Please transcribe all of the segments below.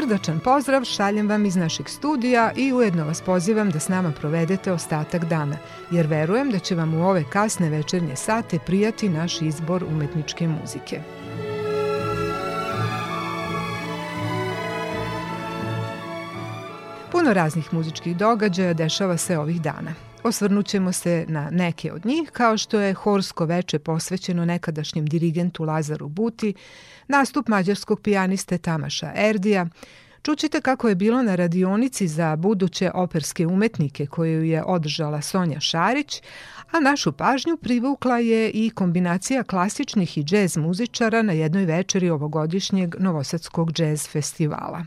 Srdačan pozdrav šaljem vam iz našeg studija i ujedno vas pozivam da s nama provedete ostatak dana, jer verujem da će vam u ove kasne večernje sate prijati naš izbor umetničke muzike. Puno raznih muzičkih događaja dešava se ovih dana. Osvrnućemo se na neke od njih, kao što je Horsko veče posvećeno nekadašnjem dirigentu Lazaru Buti, nastup mađarskog pijaniste Tamaša Erdija, Čućite kako je bilo na radionici za buduće operske umetnike koju je održala Sonja Šarić, a našu pažnju privukla je i kombinacija klasičnih i džez muzičara na jednoj večeri ovogodišnjeg Novosadskog džez festivala.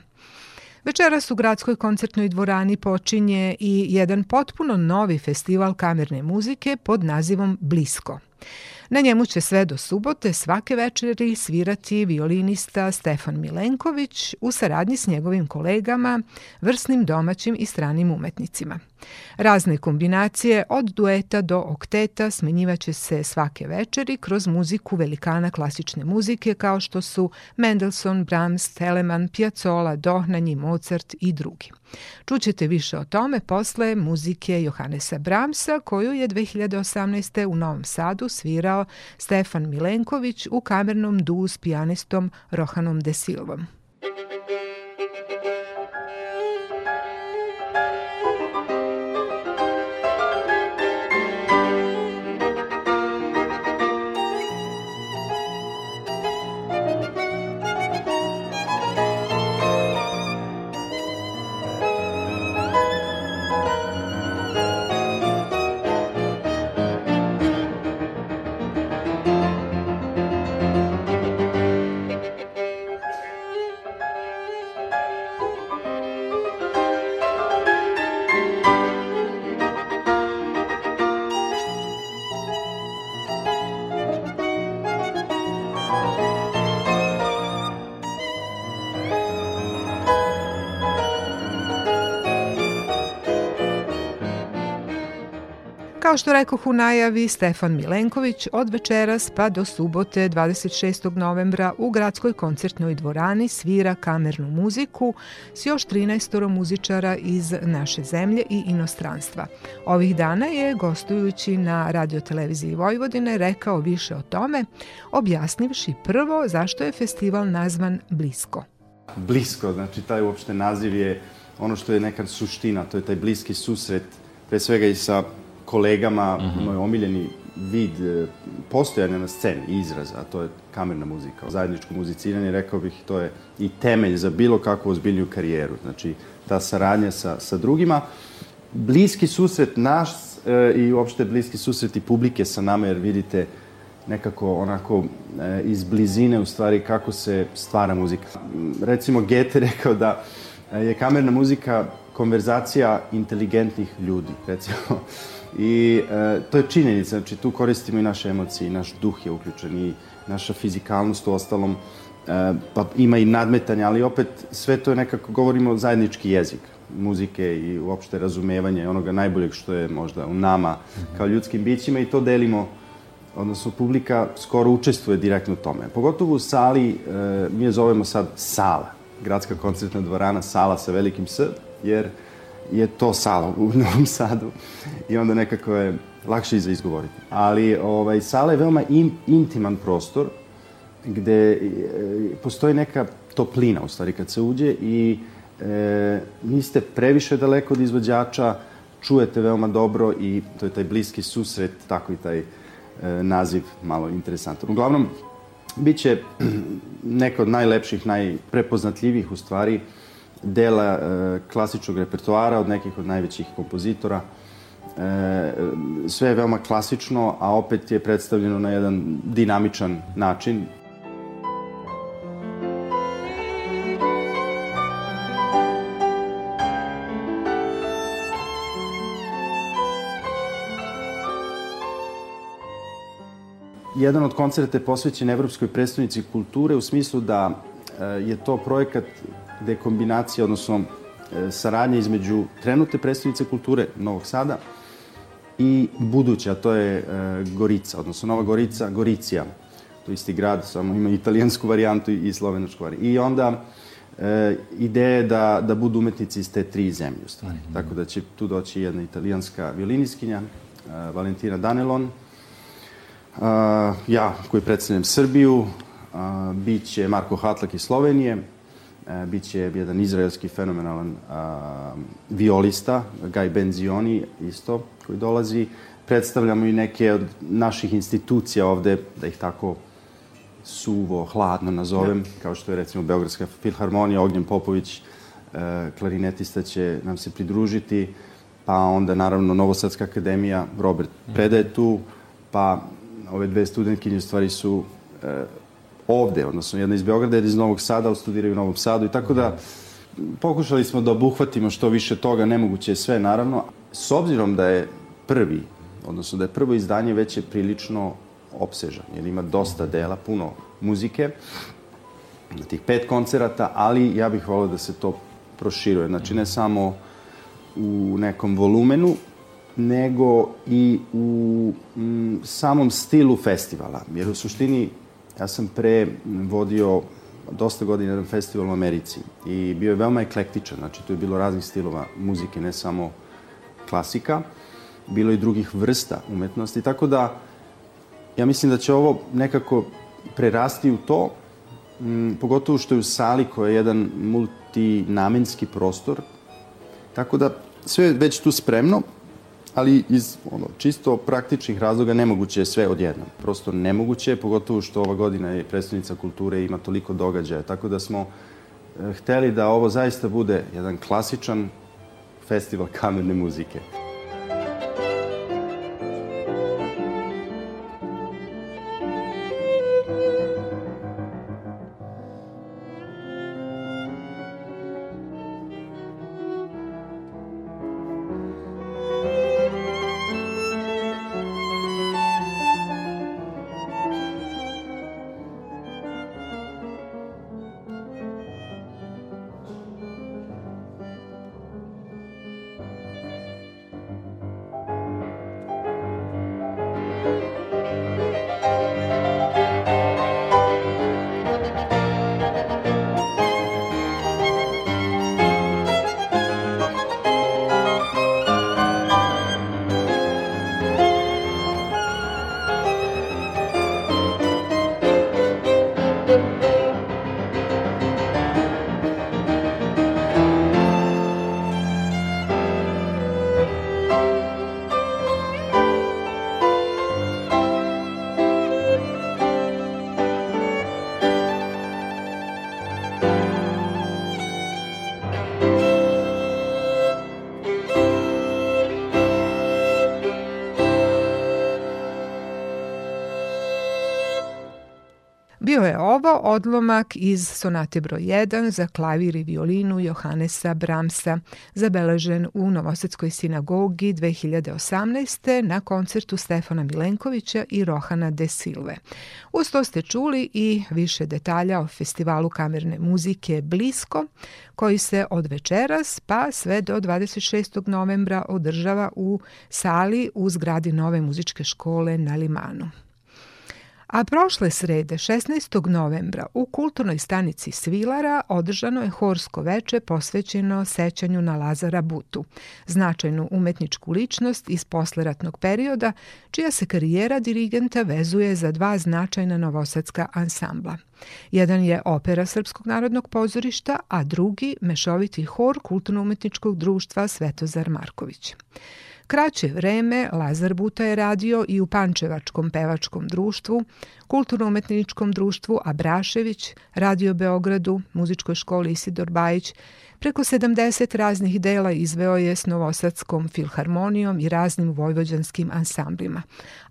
Večeras u gradskoj koncertnoj dvorani počinje i jedan potpuno novi festival kamerne muzike pod nazivom Blisko. Na njemu će sve do subote svake večeri svirati violinista Stefan Milenković u saradnji s njegovim kolegama, vrsnim domaćim i stranim umetnicima. Razne kombinacije od dueta do okteta smenjivaće se svake večeri kroz muziku velikana klasične muzike kao što su Mendelssohn, Brahms, Telemann, Piazzolla, Dohnanji, Mozart i drugi. Čućete više o tome posle muzike Johannesa Brahmsa koju je 2018. u Novom Sadu svirao Stefan Milenković u kamernom duu s pijanistom Rohanom de Silvom. Kao što rekoh u najavi, Stefan Milenković od večeras pa do subote 26. novembra u gradskoj koncertnoj dvorani svira kamernu muziku s još 13 muzičara iz naše zemlje i inostranstva. Ovih dana je, gostujući na radioteleviziji Vojvodine, rekao više o tome, objasnivši prvo zašto je festival nazvan Blisko. Blisko, znači taj uopšte naziv je ono što je nekad suština, to je taj bliski susret, pre svega i sa kolegama, mm -hmm. moj omiljeni vid e, postojanja na sceni, izraza, a to je kamerna muzika. Zajedničko muziciranje, rekao bih, to je i temelj za bilo kakvu ozbiljniju karijeru. Znači, ta saradnja sa, sa drugima. Bliski susret naš e, i uopšte bliski susret i publike sa nama, jer vidite nekako onako e, iz blizine u stvari kako se stvara muzika. Recimo, Goethe rekao da je kamerna muzika konverzacija inteligentnih ljudi, recimo. I e, to je činjenica, znači tu koristimo i naše emocije, i naš duh je uključen i naša fizikalnost u ostalom, e, pa ima i nadmetanja, ali opet sve to je nekako, govorimo zajednički jezik muzike i uopšte razumevanje onoga najboljeg što je možda u nama kao ljudskim bićima i to delimo odnosno publika skoro učestvuje direktno u tome. Pogotovo u sali, e, mi je zovemo sad sala, gradska koncertna dvorana, sala sa velikim S, jer je to sala u Novom Sadu i onda nekako je lakše i za izgovoriti. Ali ovaj, sala je veoma in, intiman prostor gde e, postoji neka toplina u stvari kad se uđe i e, niste previše daleko od izvođača, čujete veoma dobro i to je taj bliski susret, tako i taj e, naziv malo interesantan. Uglavnom, bit će neka od najlepših, najprepoznatljivih u stvari dela e, klasičnog repertoara od nekih od najvećih kompozitora. E, sve je veoma klasično, a opet je predstavljeno na jedan dinamičan način. Jedan od koncerta je posvećen Evropskoj predstavnici kulture u smislu da e, je to projekat gde je kombinacija, odnosno e, saradnja između trenutne predstavnice kulture Novog Sada i buduća, a to je e, Gorica, odnosno Nova Gorica, Goricija. To je isti grad, samo ima italijansku varijantu i slovenačku varijantu. I onda e, ideja je da, da budu umetnici iz te tri zemlje u stvari. Mm -hmm. Tako da će tu doći jedna italijanska violiniskinja, e, Valentina Danelon, ja koji predstavljam Srbiju, a, bit će Marko Hatlak iz Slovenije, a, e, bit će jedan izraelski fenomenalan a, violista, Gaj Benzioni isto, koji dolazi. Predstavljamo i neke od naših institucija ovde, da ih tako suvo, hladno nazovem, ne. kao što je recimo Beogradska filharmonija, Ognjen Popović, e, klarinetista će nam se pridružiti, pa onda naravno Novosadska akademija, Robert predaje tu, pa ove dve studentkinje u stvari su e, ovde, odnosno jedna iz Beograda, jedna iz Novog Sada, studiraju u Novom Sadu i tako da pokušali smo da obuhvatimo što više toga, nemoguće je sve naravno. S obzirom da je prvi, odnosno da je prvo izdanje već je prilično opsežan, jer ima dosta dela, puno muzike, na tih pet koncerata, ali ja bih volio da se to proširuje. Znači, ne samo u nekom volumenu, nego i u m, samom stilu festivala. Jer u suštini ja sam pre vodio dosta godina jedan festival u Americi i bio je veoma eklektičan, znači tu je bilo raznih stilova muzike, ne samo klasika, bilo i drugih vrsta umetnosti, tako da ja mislim da će ovo nekako prerasti u to, m, pogotovo što je u sali koja je jedan multinamenski prostor, tako da sve je već tu spremno, ali iz ono, čisto praktičnih razloga nemoguće je sve odjednom. Prosto nemoguće je, pogotovo što ova godina je predstavnica kulture ima toliko događaja. Tako da smo e, hteli da ovo zaista bude jedan klasičan festival kamerne muzike. Odlomak iz sonate broj 1 za klavir i violinu Johanesa Bramsa, zabeležen u Novosadskoj sinagogi 2018. na koncertu Stefana Milenkovića i Rohana de Silve. Uz to ste čuli i više detalja o festivalu kamerne muzike Blisko, koji se od večeras pa sve do 26. novembra održava u sali u zgradi Nove muzičke škole na Limanu. A prošle srede, 16. novembra, u kulturnoj stanici Svilara održano je horsko veče posvećeno sećanju na Lazara Butu, značajnu umetničku ličnost iz posleratnog perioda, čija se karijera dirigenta vezuje za dva značajna novosadska ansambla. Jedan je opera Srpskog narodnog pozorišta, a drugi mešoviti hor kulturno-umetničkog društva Svetozar Marković. Kraće vreme Lazar Buta je radio i u Pančevačkom pevačkom društvu, Kulturno-umetničkom društvu Abrašević, Radio Beogradu, Muzičkoj školi Isidor Bajić, Preko 70 raznih dela izveo je s Novosadskom filharmonijom i raznim vojvođanskim ansamblima.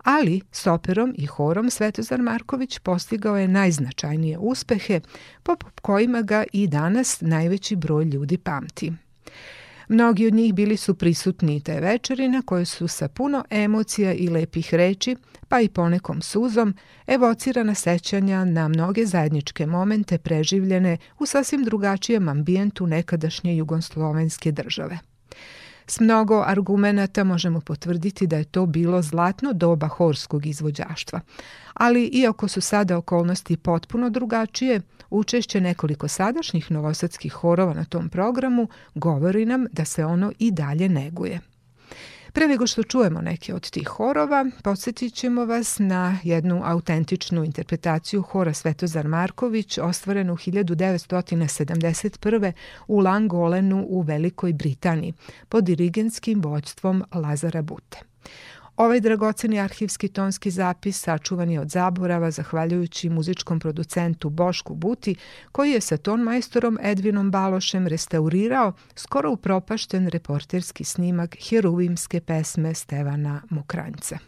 Ali s operom i horom Svetozar Marković postigao je najznačajnije uspehe, po kojima ga i danas najveći broj ljudi pamti. Mnogi od njih bili su prisutni te večeri na koje su sa puno emocija i lepih reči, pa i ponekom suzom, evocirana sećanja na mnoge zajedničke momente preživljene u sasvim drugačijem ambijentu nekadašnje jugoslovenske države. S mnogo argumenata možemo potvrditi da je to bilo zlatno doba horskog izvođaštva. Ali iako su sada okolnosti potpuno drugačije, učešće nekoliko sadašnjih novosadskih horova na tom programu govori nam da se ono i dalje neguje. Pre nego što čujemo neke od tih horova, podsjetit ćemo vas na jednu autentičnu interpretaciju hora Svetozar Marković, ostvarenu 1971. u Langolenu u Velikoj Britaniji, pod dirigenskim vođstvom Lazara Bute. Ovaj dragoceni arhivski tonski zapis sačuvan je od zaborava zahvaljujući muzičkom producentu Bošku Buti, koji je sa ton majstorom Edvinom Balošem restaurirao skoro upropašten reporterski snimak heruvimske pesme Stevana Mokranjca.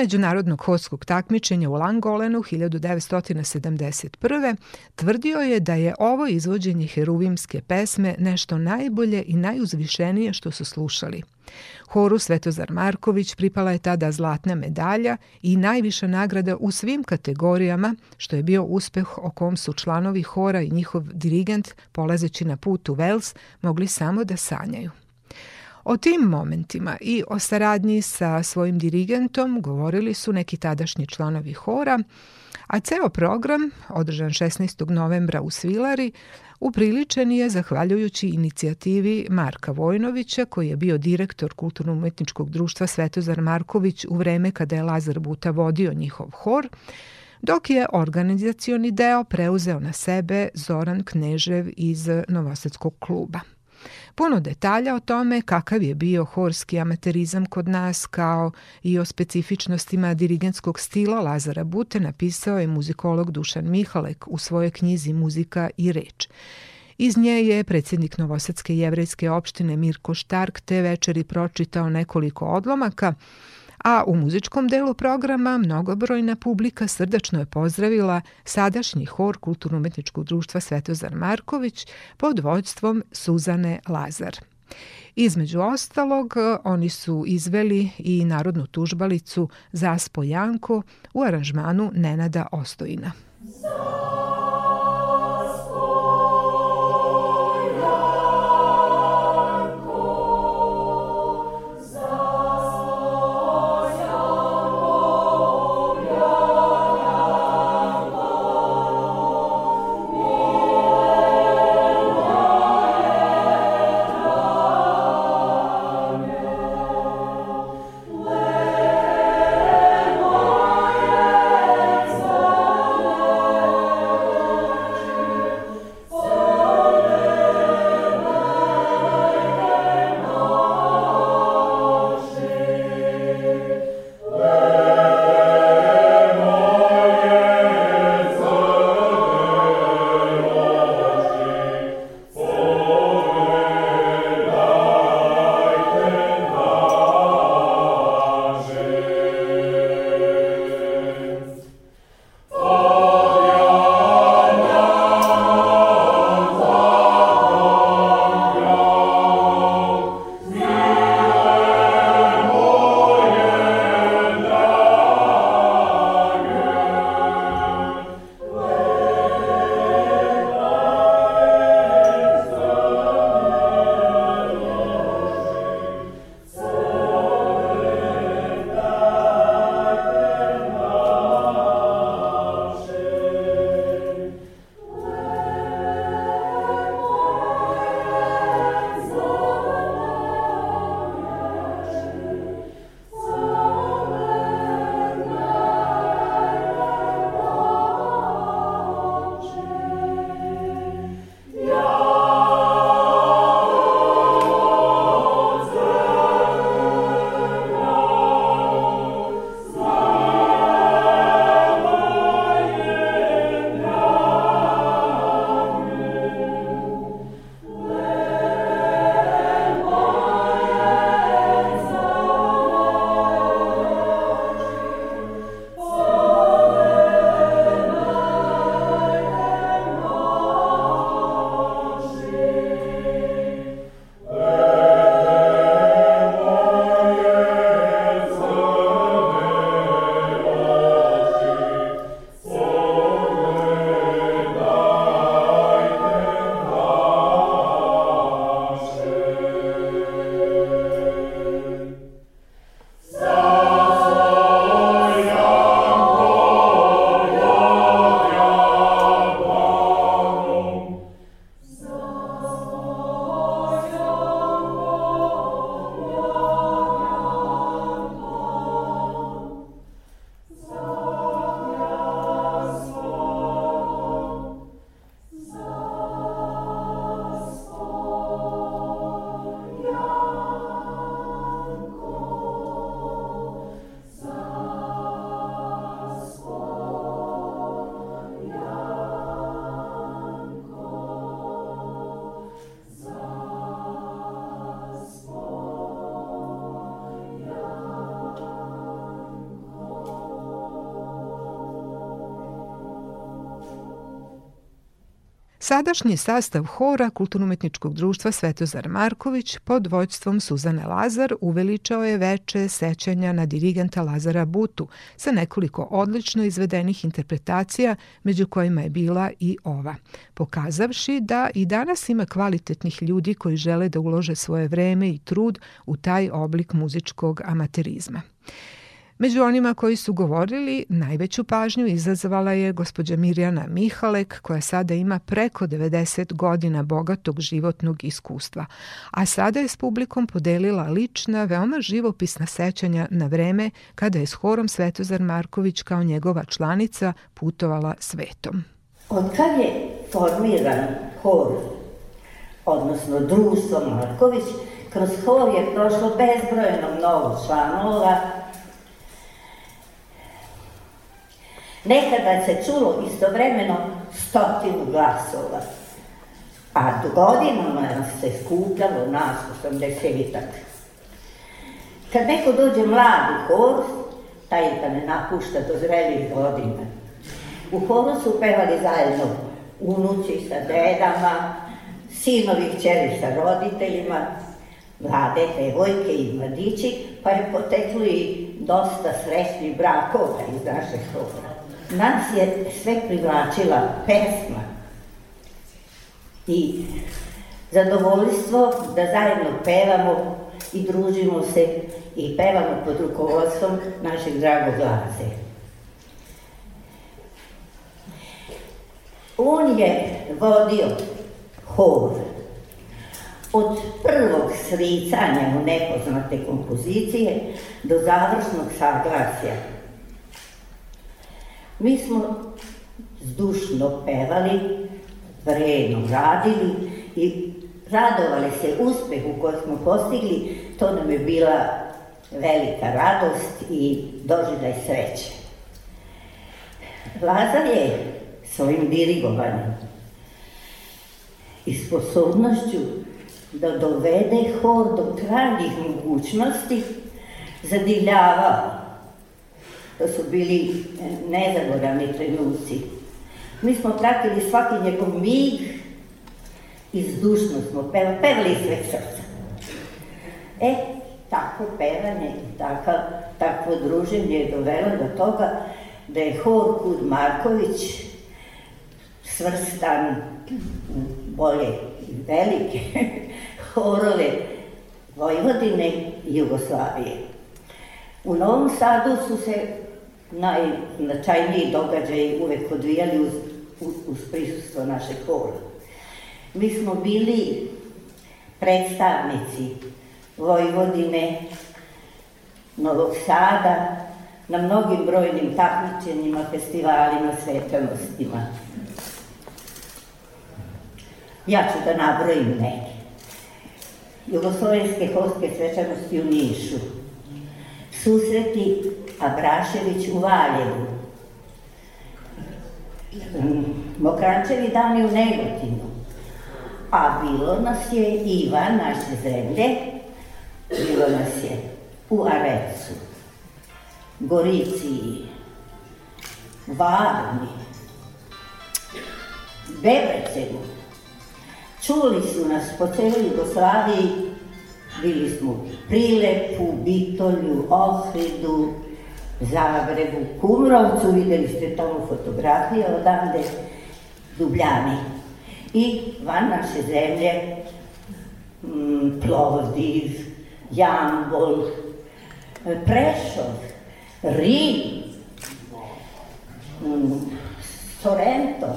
Međunarodnog horskog takmičenja u Langolenu 1971. tvrdio je da je ovo izvođenje heruvimske pesme nešto najbolje i najuzvišenije što su slušali. Horu Svetozar Marković pripala je tada zlatna medalja i najviša nagrada u svim kategorijama, što je bio uspeh o kom su članovi hora i njihov dirigent, polazeći na put u Vels, mogli samo da sanjaju. O tim momentima i o saradnji sa svojim dirigentom govorili su neki tadašnji članovi hora, a ceo program, održan 16. novembra u Svilari, upriličen je zahvaljujući inicijativi Marka Vojnovića, koji je bio direktor Kulturno-umetničkog društva Svetozar Marković u vreme kada je Lazar Buta vodio njihov hor, dok je organizacioni deo preuzeo na sebe Zoran Knežev iz Novosadskog kluba. Puno detalja o tome kakav je bio horski amaterizam kod nas kao i o specifičnostima dirigentskog stila Lazara Bute napisao je muzikolog Dušan Mihalek u svojoj knjizi Muzika i reč. Iz nje je predsjednik Novosadske jevrejske opštine Mirko Štark te večeri pročitao nekoliko odlomaka, a u muzičkom delu programa mnogobrojna publika srdačno je pozdravila sadašnji hor Kulturno-umetničkog društva Svetozar Marković pod vođstvom Suzane Lazar. Između ostalog, oni su izveli i narodnu tužbalicu Zaspo Janko u aranžmanu Nenada Ostojina. Zaspo Sadašnji sastav hora Kulturno-umetničkog društva Svetozar Marković pod vođstvom Suzane Lazar uveličao je veče sećanja na dirigenta Lazara Butu sa nekoliko odlično izvedenih interpretacija, među kojima je bila i ova, pokazavši da i danas ima kvalitetnih ljudi koji žele da ulože svoje vreme i trud u taj oblik muzičkog amaterizma. Među onima koji su govorili, najveću pažnju izazvala je gospođa Mirjana Mihalek, koja sada ima preko 90 godina bogatog životnog iskustva, a sada je s publikom podelila lična, veoma živopisna sećanja na vreme kada je s horom Svetozar Marković kao njegova članica putovala svetom. Od kad je formiran hor, odnosno društvo Marković, kroz hor je prošlo bezbrojno mnogo članova, Nekada se čulo istovremeno stotinu glasova, a godinama se skupljalo nas osamdesetak. Kad neko dođe mlad u hor, taj ga ne napušta do zrelih godina. U horu su pevali zajedno unuci sa dedama, sinovi kćeri sa roditeljima, mlade devojke i mladići, pa je poteklo i dosta srećnih brakova iz naše hora nas je sve privlačila pesma. I zadovoljstvo da zajedno pevamo i družimo se i pevamo pod rukovodstvom našeg dragog Laze. On je vodio hor. Od prvog sricanja u nepoznate kompozicije do završnog saglasja Mi smo zdušno pevali, vredno radili i radovali se uspehu koji smo postigli, to nam je bila velika radost i doživljaj sreće. Lazar je svojim dirigovanjem i sposobnošću da dovede hor do krajnjih mogućnosti zadivljavao To su bili nezaboravni trenuci. Mi smo pratili svaki njegov mig i zdušno smo pevali, pevali sve srca. E, tako pevanje tako, takvo druženje je dovelo do toga da je hor Kud Marković svrstan bolje i velike horove Vojvodine i Jugoslavije. U Novom Sadu su se najznačajniji događaji uvek odvijali uz, uz prisustvo naše hora. Mi smo bili predstavnici Vojvodine, Novog Sada, na mnogim brojnim takmičenjima, festivalima, svečanostima. Ja ću da nabrojim neke. Jugoslovenske horske svečanosti u Nišu, susreti Abrašević u Valjevu, Mokrančevi dani u Negotinu, a bilo nas je Ivan naše zemlje, bilo nas je u Arecu, Gorici, Varni, Debrecenu. Čuli su nas po celoj Jugoslaviji Bili smo u Prilepu, Bitolju, Ohridu, Zagrebu, Kumrovcu, videli ste tamo fotografije odande, Dubljani. I van naše zemlje, mm, Plovdiv, Jambol, Prešov, Rim, mm, Sorrento,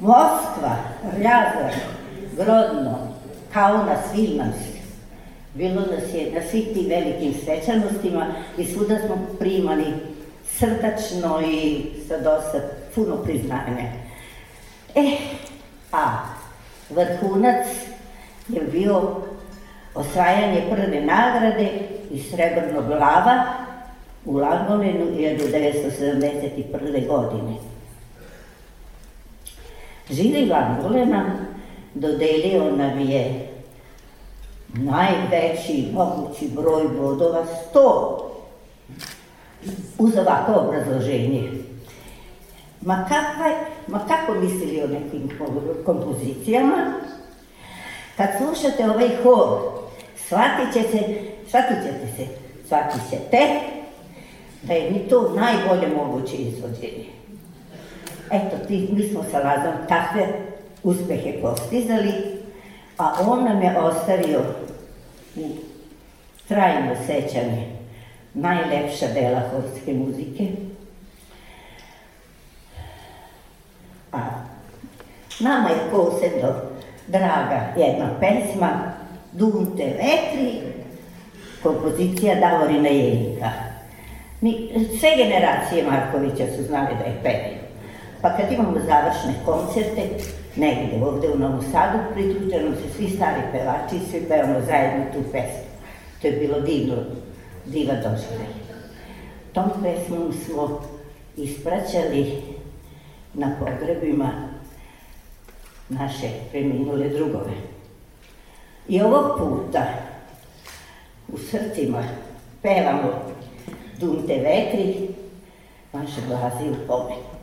Moskva, Rjazar, Grodno, kao na svima. Bilo nas je na svih tim velikim svečanostima i svuda smo primali srdačno i sa dosta puno priznanja. E, a vrhunac je bio osvajanje prve nagrade i srebrnog lava u Langolenu 1971. godine. Živi Langolena dodelio nam je najveći mogući broj bodova, 100, uz ovako obrazloženje. Ma, kakva, ma kako mislili o nekim kompozicijama? Kad slušate ovaj hor, shvatit ćete, shvatit ćete se, shvatit ćete da je mi to najbolje moguće izvođenje. Eto, ti, mi smo sa Lazom takve uspehe postizali, a on nam je ostavio trajno sećanje najlepša dela horske muzike. A nama je posebno draga jedna pesma Dunte vetri, kompozicija Davorina Jenika. Mi, sve generacije Markovića su znali da je pevaju. Pa kad imamo završne koncerte, negde ovde u Novom Sadu, priključe se svi stari pevači i svi pevamo zajedno tu pesmu. To je bilo divno, diva doživljaj. Tom pesmom smo ispraćali na pogrebima naše preminule drugove. I ovog puta u srcima pevamo Dunte vetri, naše glazi u pomenu.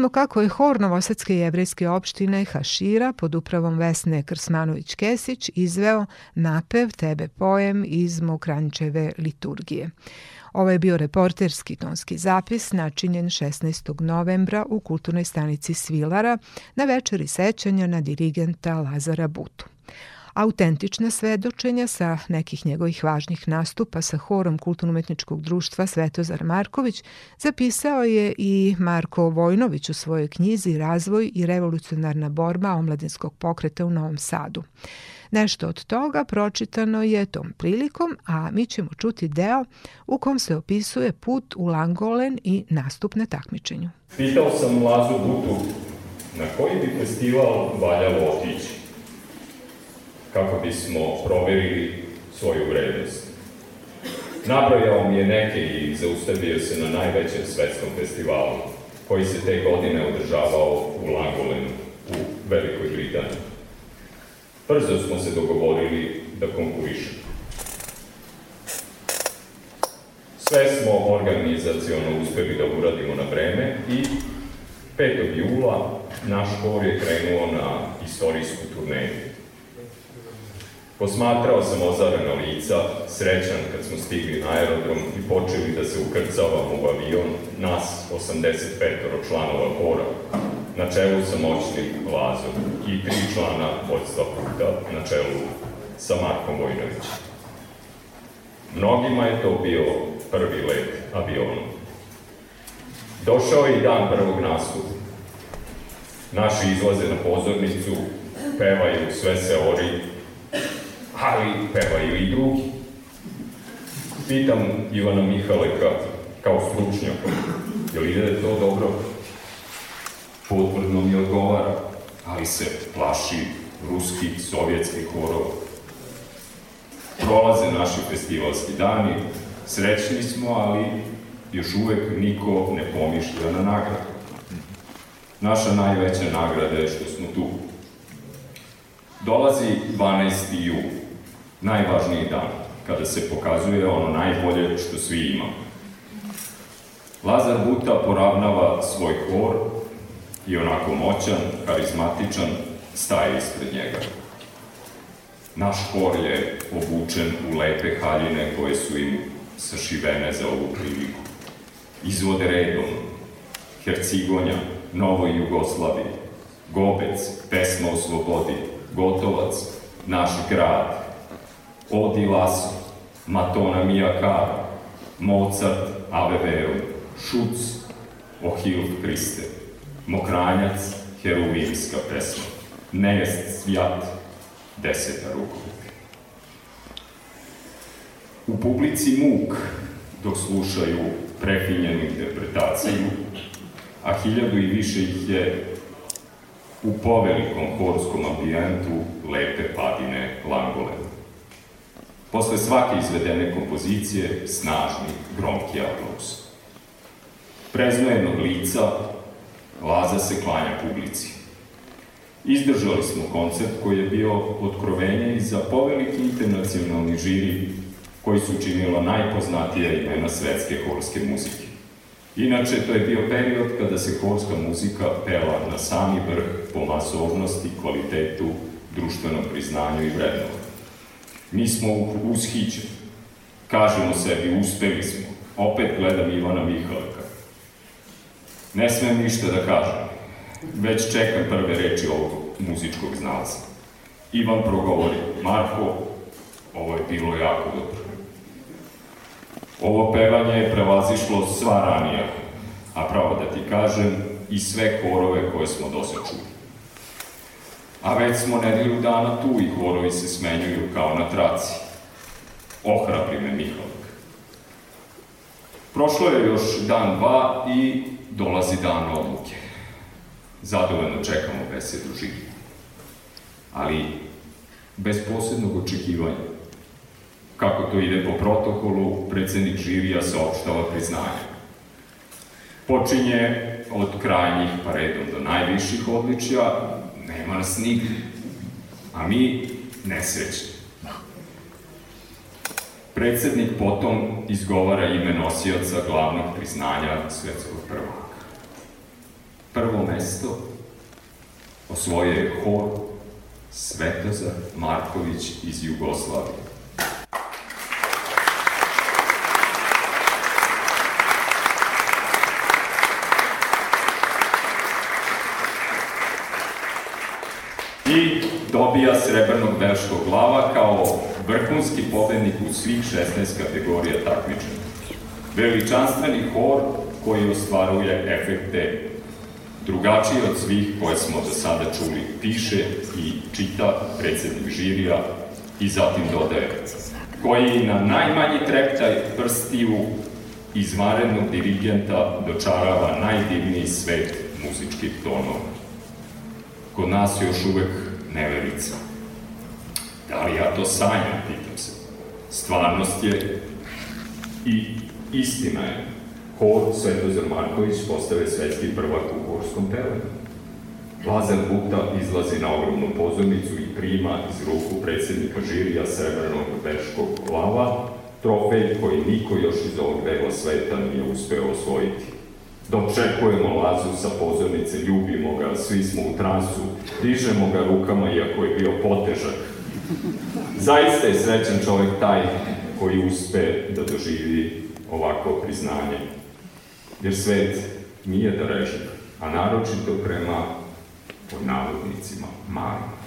Smo kako je hor Novosadske jevrejske opštine Hašira pod upravom Vesne Krsmanović-Kesić izveo napev Tebe pojem iz Mokrančeve liturgije. Ovo je bio reporterski tonski zapis načinjen 16. novembra u kulturnoj stanici Svilara na večeri sećanja na dirigenta Lazara Butu. Autentična svedočenja sa nekih njegovih važnih nastupa sa horom Kulturno-umetničkog društva Svetozar Marković zapisao je i Marko Vojnović u svojoj knjizi Razvoj i revolucionarna borba omladinskog pokreta u Novom Sadu. Nešto od toga pročitano je tom prilikom, a mi ćemo čuti deo u kom se opisuje put u Langolen i nastup na takmičenju. Pitao sam Lazu Butu na koji bi festival valjalo otići kako bismo proverili svoju vrednost. Nabrojao mi je neke i zaustavio se na najvećem svetskom festivalu, koji se te godine održavao u Langolenu, u Velikoj Britaniji. Brzo smo se dogovorili da konkurišemo. Sve smo organizacijono uspeli da uradimo na vreme i 5. jula naš hor je krenuo na istorijsku turneju. Posmatrao sam ozarena lica, srećan kad smo stigli na aerodrom i počeli da se ukrcavamo u avion, nas 85 članova hora, na čelu sa moćnim Lazom i tri člana vodstva puta na čelu sa Markom Vojnovićem. Mnogima je to bio prvi let avionom. Došao je i dan prvog nastupa. Naši izlaze na pozornicu, pevaju sve se ori, ali pevaju i drugi. Pitam Ivana Mihaleka, kao stručnjaka, je li ide to dobro? Potvrdno mi odgovara, ali se plaši ruskih, sovjetskih horova. Prolaze naši festivalski dani, srećni smo, ali još uvek niko ne pomišlja na nagradu. Naša najveća nagrada je što smo tu. Dolazi 12. jul, najvažniji dan, kada se pokazuje ono najbolje što svi imamo. Lazar Buta poravnava svoj hor i onako moćan, karizmatičan, staje ispred njega. Naš hor je obučen u lepe haljine koje su im sašivene za ovu priliku. Izvode redom, Hercigonja, Novoj Jugoslaviji, Gobec, Pesma o slobodi, Gotovac, Naš grad, Odi Laso, Matona Mijakara, Mozart, Ave Verum, Šuc, O Hilf Kriste, Mokranjac, Heruvimska pesma, Nejest svijat, Deseta rukovika. U publici muk, dok slušaju prefinjenu interpretaciju, a hiljadu i više ih je u povelikom horskom ambijentu lepe padine Langole. Posle svake izvedene kompozicije, snažni, gromki aplauz. Preznojenog lica, Laza se klanja publici. Izdržali smo koncert koji je bio otkrovenje i za poveliki internacionalni žiri koji su činila najpoznatija imena svetske horske muzike. Inače, to je bio period kada se horska muzika pela na sami vrh po masovnosti, kvalitetu, društvenom priznanju i vrednovanju. Mi smo ushićeni. Kažemo sebi, uspeli smo. Opet gledam Ivana Mihalka. Ne smem ništa da kažem. Već čekam prve reči ovog muzičkog znalca. Ivan progovori, Marko, ovo je bilo jako dobro. Ovo pevanje je prevazišlo sva ranija, a pravo da ti kažem, i sve horove koje smo do čuli. A već smo nedelju dana tu i horovi se smenjuju kao na traci. Ohrabri me Mihalak. Prošlo je još dan, dva i dolazi dan odluke. Zadovoljno čekamo besedu živi. Ali bez posebnog očekivanja kako to ide po protokolu, predsednik žirija saopštava priznanje. Počinje od krajnjih pa redom do najviših odličja, nema nas nigde, a mi nesrećni. Predsednik potom izgovara ime nosioca glavnog priznanja svetskog prvaka. Prvo mesto osvoje hor Svetozar Marković iz Jugoslavije. i dobija srebrnog verškog glava kao vrhunski pobednik u svih 16 kategorija takmičenja. Veličanstveni hor koji ostvaruje efekte drugačije od svih koje smo do sada čuli, piše i čita predsednik žirija i zatim dodaje, koji na najmanji treptaj prstiju izvarenog dirigenta dočarava najdivniji svet muzičkih tonova kod nas još uvek neverica. Da li ja to sanjam, pitam se. Stvarnost je i istina je. Hor Svetozar Marković postave svetski prvak u horskom pevanju. Lazar Bukta izlazi na ogromnu pozornicu i prima iz ruku predsednika žirija srebrnog veškog glava trofej koji niko još iz ovog dela sveta nije uspeo osvojiti. Dočekujemo Lazu sa pozornice, ljubimo ga, svi smo u transu, dižemo ga rukama iako je bio potežak. Zaista je srećan čovek taj koji uspe da doživi ovako priznanje. Jer svet nije da režim, a naročito prema pod navodnicima malima.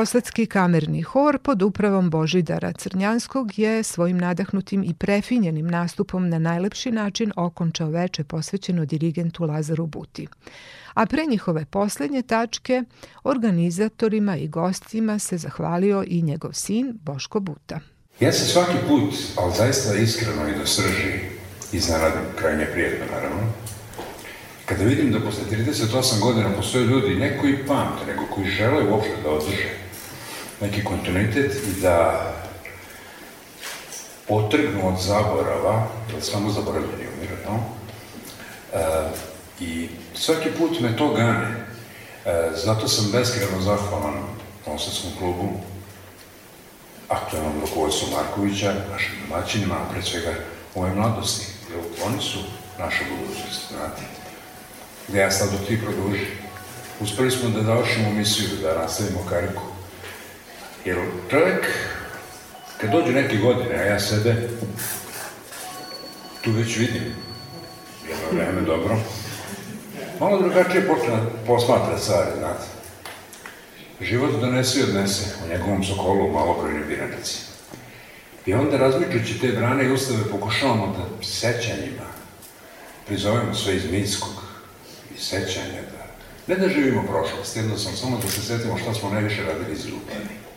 Novosadski kamerni hor pod upravom Božidara Crnjanskog je svojim nadahnutim i prefinjenim nastupom na najlepši način okončao veče posvećeno dirigentu Lazaru Buti. A pre njihove poslednje tačke organizatorima i gostima se zahvalio i njegov sin Boško Buta. Ja se svaki put, ali zaista iskreno i do srži, iznenadim, krajnje prijetno naravno, kada vidim da posle 38 godina postoje ljudi, ne koji pamte, nego koji žele uopšte da održe neki kontinuitet i da otrgnu od zaborava, jer samo zaboravljeni umiru, no? E, I svaki put me to gane. E, zato sam beskreno zahvalan Novosadskom klubu, aktualnom rukovodstvu Markovića, našim domaćinima, a pre svega ove mladosti, jer oni su naša budućnost, znate. Gde ja sad dok ti produži. Uspeli smo da završimo misiju, da nastavimo kariku Jer čovjek, kad dođe neke godine, a ja sebe, tu već vidim jedno vreme dobro, malo drugačije počne da posmatra stvari, znate. Život donese i odnese, u njegovom sokolu malobrojni biranici. I onda razmičući te brane i ustave pokušavamo da sećanjima prizovemo sve iz mitskog i sećanja da ne da živimo prošlost, jednostavno samo da se setimo šta smo najviše radili iz ljubavi.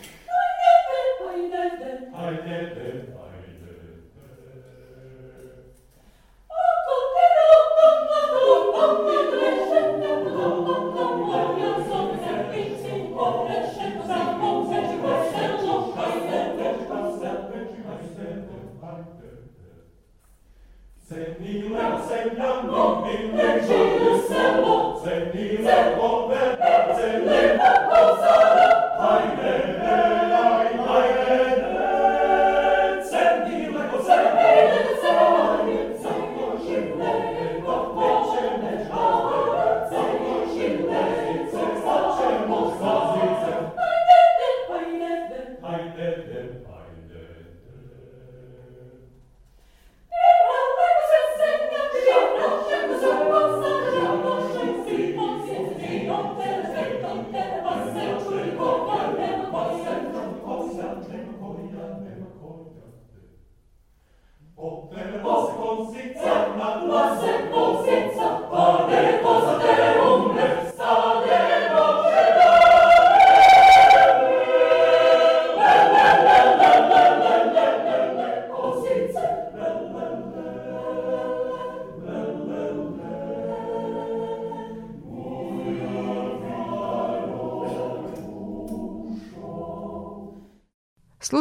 Sennile, sennile, mille giorni, sello, sennile, converso.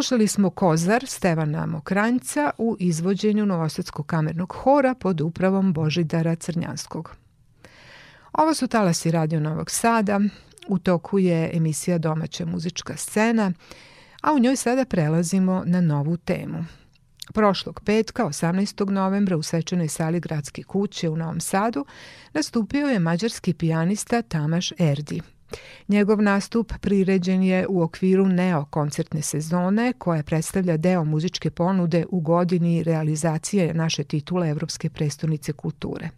Slušali smo Kozar Stevana Mokranjca u izvođenju Novosadskog kamernog hora pod upravom Božidara Crnjanskog. Ovo su talasi Radio Novog Sada, u toku je emisija Domaća muzička scena, a u njoj sada prelazimo na novu temu. Prošlog petka, 18. novembra, u svečanoj sali Gradske kuće u Novom Sadu, nastupio je mađarski pijanista Tamaš Erdi – Njegov nastup priređen je u okviru Neo koncertne sezone koja predstavlja deo muzičke ponude u godini realizacije naše titule Evropske prestonice kulture.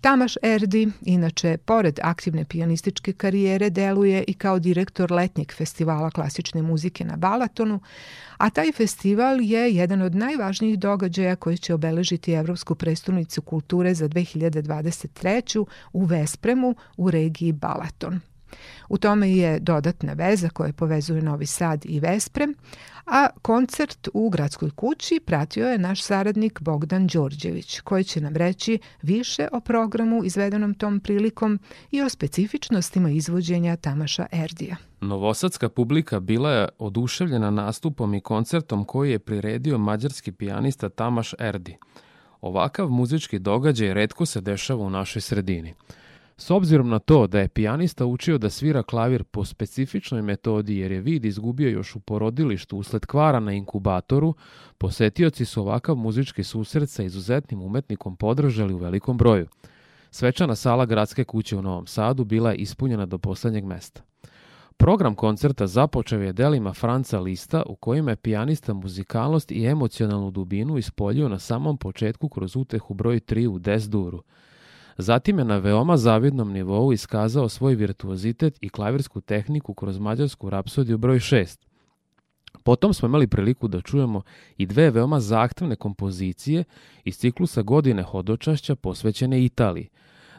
Tamaš Erdi, inače, pored aktivne pijanističke karijere, deluje i kao direktor letnjeg festivala klasične muzike na Balatonu, a taj festival je jedan od najvažnijih događaja koji će obeležiti Evropsku prestonicu kulture za 2023. u Vespremu u regiji Balaton. U tome je dodatna veza koja povezuje Novi Sad i Vesprem, a koncert u gradskoj kući pratio je naš saradnik Bogdan Đorđević, koji će nam reći više o programu izvedenom tom prilikom i o specifičnostima izvođenja Tamaša Erdija. Novosadska publika bila je oduševljena nastupom i koncertom koji je priredio mađarski pijanista Tamaš Erdi. Ovakav muzički događaj redko se dešava u našoj sredini – S obzirom na to da je pijanista učio da svira klavir po specifičnoj metodi jer je vid izgubio još u porodilištu usled kvara na inkubatoru, posetioci su ovakav muzički susret sa izuzetnim umetnikom podržali u velikom broju. Svečana sala Gradske kuće u Novom Sadu bila je ispunjena do poslednjeg mesta. Program koncerta započeo je delima Franca Lista u kojima je pijanista muzikalnost i emocionalnu dubinu ispoljio na samom početku kroz utehu broj 3 u Des Duru – Zatim je na veoma zavidnom nivou iskazao svoj virtuozitet i klavirsku tehniku kroz mađarsku rapsodiju broj 6. Potom smo imali priliku da čujemo i dve veoma zahtevne kompozicije iz ciklusa godine hodočašća posvećene Italiji.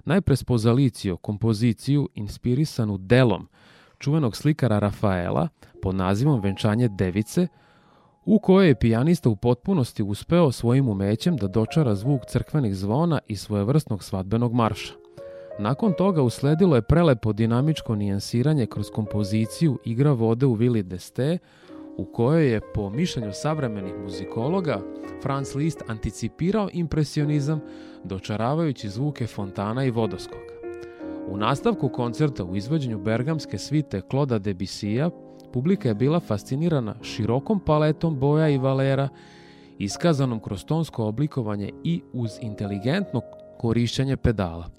Najpre spozalicio kompoziciju inspirisanu delom čuvenog slikara Rafaela pod nazivom Venčanje device, u kojoj je pijanista u potpunosti uspeo svojim umećem da dočara zvuk crkvenih zvona i svojevrsnog svadbenog marša. Nakon toga usledilo je prelepo dinamičko nijansiranje kroz kompoziciju Igra vode u Vili Deste, u kojoj je, po mišljenju savremenih muzikologa, Franz Liszt anticipirao impresionizam, dočaravajući zvuke fontana i vodoskoka. U nastavku koncerta u izvođenju bergamske svite Kloda Debisija Publika je bila fascinirana širokom paletom boja i valera, iskazanom kroz tonsko oblikovanje i uz inteligentno korišćenje pedala.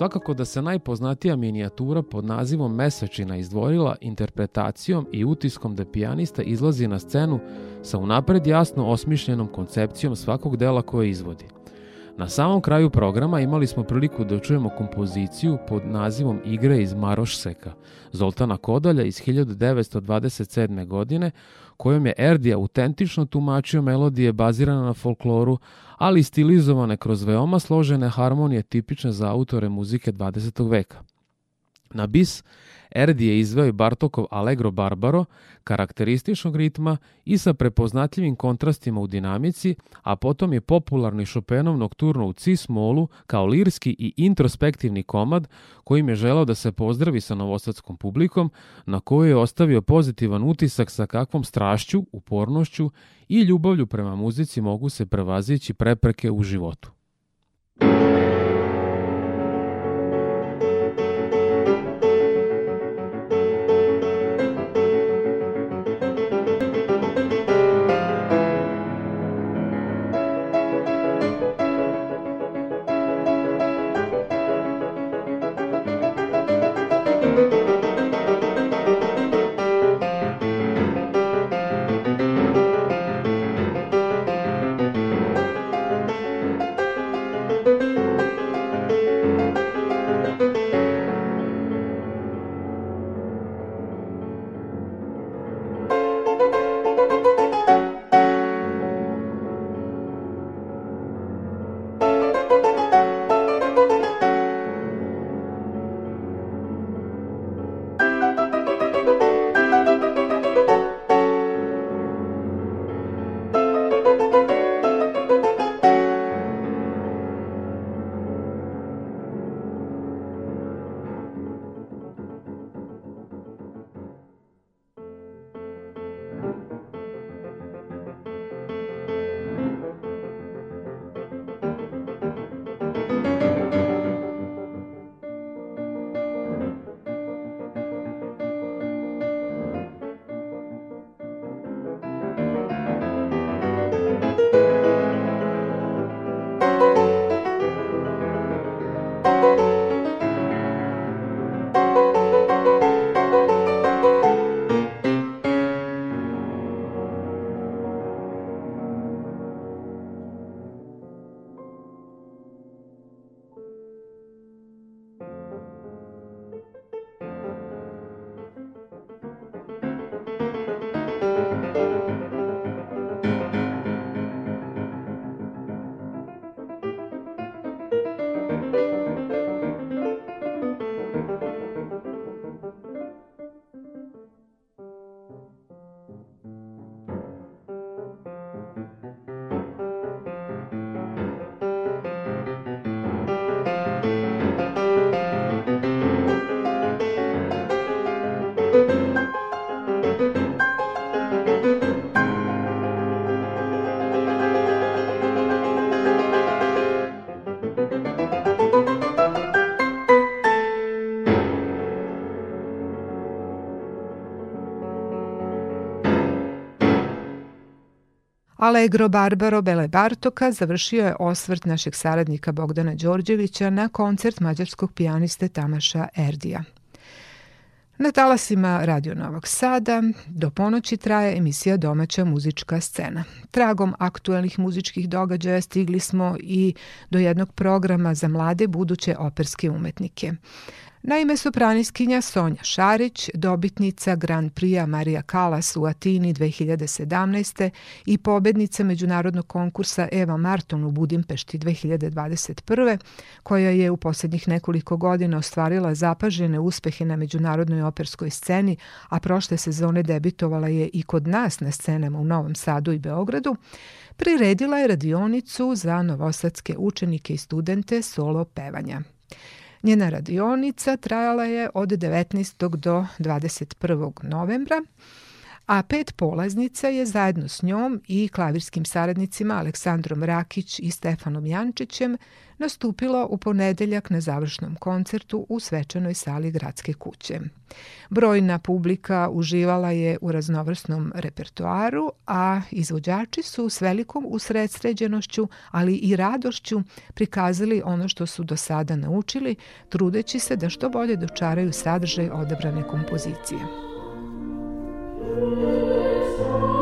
Svakako da se najpoznatija minijatura pod nazivom Mesečina izdvojila interpretacijom i utiskom da pijanista izlazi na scenu sa unapred jasno osmišljenom koncepcijom svakog dela koje izvodi. Na samom kraju programa imali smo priliku da čujemo kompoziciju pod nazivom Igre iz Marošseka Zoltana Kodalja iz 1927. godine, kojom je Erdi autentično tumačio melodije bazirane na folkloru, ali stilizovane kroz veoma složene harmonije tipične za autore muzike 20. veka. Na bis Erdi je izveo i Bartokov Allegro Barbaro, karakterističnog ritma i sa prepoznatljivim kontrastima u dinamici, a potom je popularni Chopinov nokturno u cis molu kao lirski i introspektivni komad kojim je želao da se pozdravi sa novosadskom publikom, na koju je ostavio pozitivan utisak sa kakvom strašću, upornošću i ljubavlju prema muzici mogu se prevazići prepreke u životu. Allegro Barbaro Bele Bartoka završio je osvrt našeg saradnika Bogdana Đorđevića na koncert mađarskog pijaniste Tamaša Erdija. Na talasima Radio Novog Sada do ponoći traje emisija Domaća muzička scena. Tragom aktuelnih muzičkih događaja stigli smo i do jednog programa za mlade buduće operske umetnike. Naime, sopraniskinja Sonja Šarić, dobitnica Grand Prix Marija Kalas u Atini 2017. i pobednica međunarodnog konkursa Eva Marton u Budimpešti 2021. koja je u poslednjih nekoliko godina ostvarila zapažene uspehe na međunarodnoj operskoj sceni, a prošle sezone debitovala je i kod nas na scenama u Novom Sadu i Beogradu, priredila je radionicu za novosadske učenike i studente solo pevanja. Njena radionica trajala je od 19. do 21. novembra, a pet polaznica je zajedno s njom i klavirskim saradnicima Aleksandrom Rakić i Stefanom Jančićem nastupilo u ponedeljak na završnom koncertu u svečanoj sali Gradske kuće. Brojna publika uživala je u raznovrsnom repertoaru, a izvođači su s velikom usredsređenošću, ali i radošću prikazali ono što su do sada naučili, trudeći se da što bolje dočaraju sadržaj odabrane kompozicije. Christ.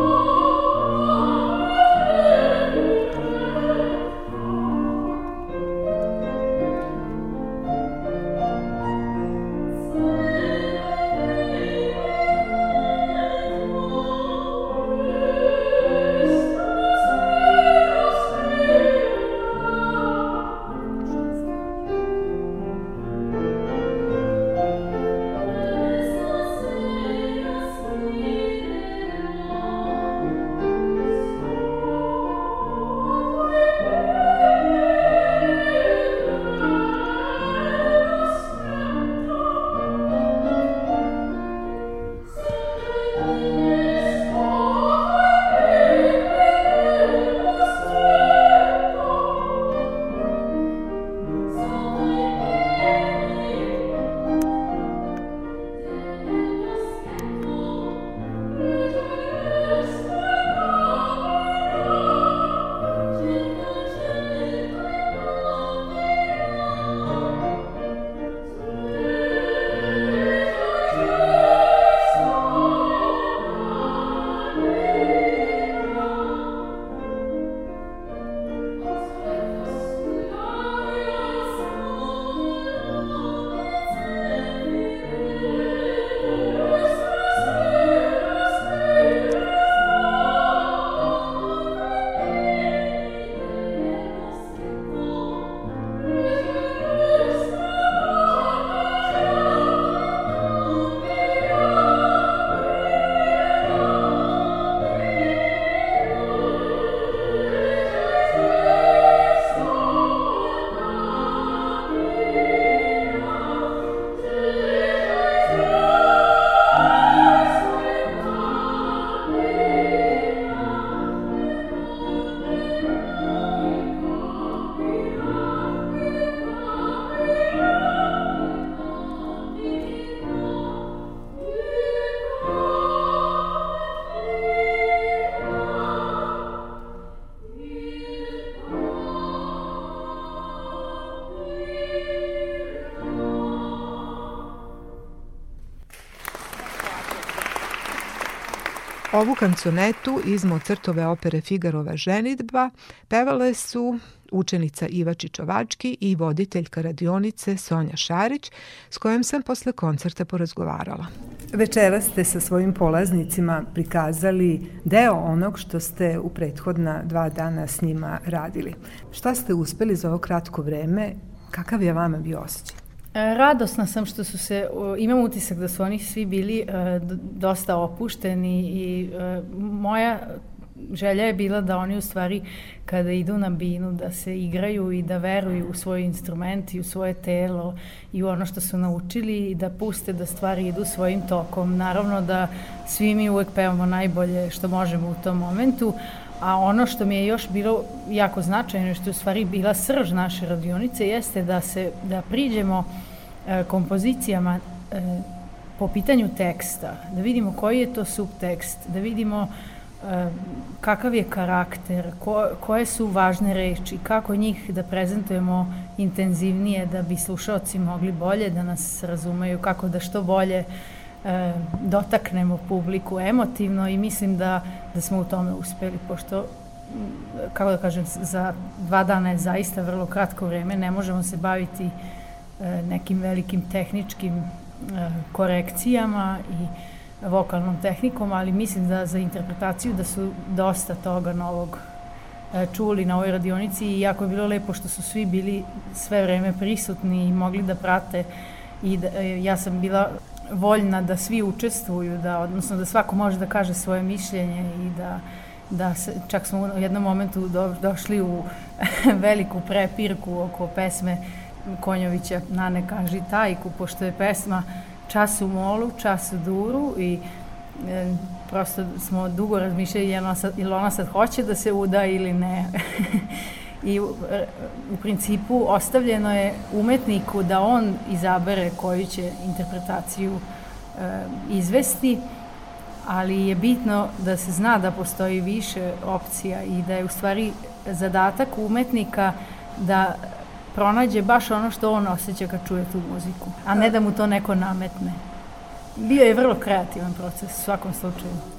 Ovu kanconetu iz Mozartove opere Figarova ženitba pevale su učenica Iva Čičovački i voditeljka radionice Sonja Šarić, s kojom sam posle koncerta porazgovarala. Večera ste sa svojim polaznicima prikazali deo onog što ste u prethodna dva dana s njima radili. Šta ste uspeli za ovo kratko vreme? Kakav je vama bio osjećaj? E, radosna sam što su se, imam utisak da su oni svi bili e, dosta opušteni i e, moja želja je bila da oni u stvari kada idu na binu da se igraju i da veruju u svoj instrument i u svoje telo i u ono što su naučili i da puste da stvari idu svojim tokom. Naravno da svi mi uvek pevamo najbolje što možemo u tom momentu, A ono što mi je još bilo jako značajno, što je u stvari bila srž naše radionice, jeste da se da priđemo e, kompozicijama e, po pitanju teksta, da vidimo koji je to subtekst, da vidimo e, kakav je karakter, ko, koje su važne reči, kako njih da prezentujemo intenzivnije da bi slušalci mogli bolje da nas razumeju, kako da što bolje e, dotaknemo publiku emotivno i mislim da, da smo u tome uspeli, pošto kako da kažem, za dva dana je zaista vrlo kratko vreme, ne možemo se baviti e, nekim velikim tehničkim e, korekcijama i vokalnom tehnikom, ali mislim da za interpretaciju da su dosta toga novog e, čuli na ovoj radionici i jako je bilo lepo što su svi bili sve vreme prisutni i mogli da prate i da, e, ja sam bila voljna da svi učestvuju, da, odnosno da svako može da kaže svoje mišljenje i da, da se, čak smo u jednom momentu do, došli u veliku prepirku oko pesme Konjovića Nane kaži tajku, pošto je pesma čas u molu, čas u duru i e, prosto smo dugo razmišljali jel ona sad, jel ona sad hoće da se uda ili ne. I u, u principu ostavljeno je umetniku da on izabere koju će interpretaciju e, izvesti, ali je bitno da se zna da postoji više opcija i da je u stvari zadatak umetnika da pronađe baš ono što on osjeća kad čuje tu muziku, a ne da mu to neko nametne. Bio je vrlo kreativan proces u svakom slučaju.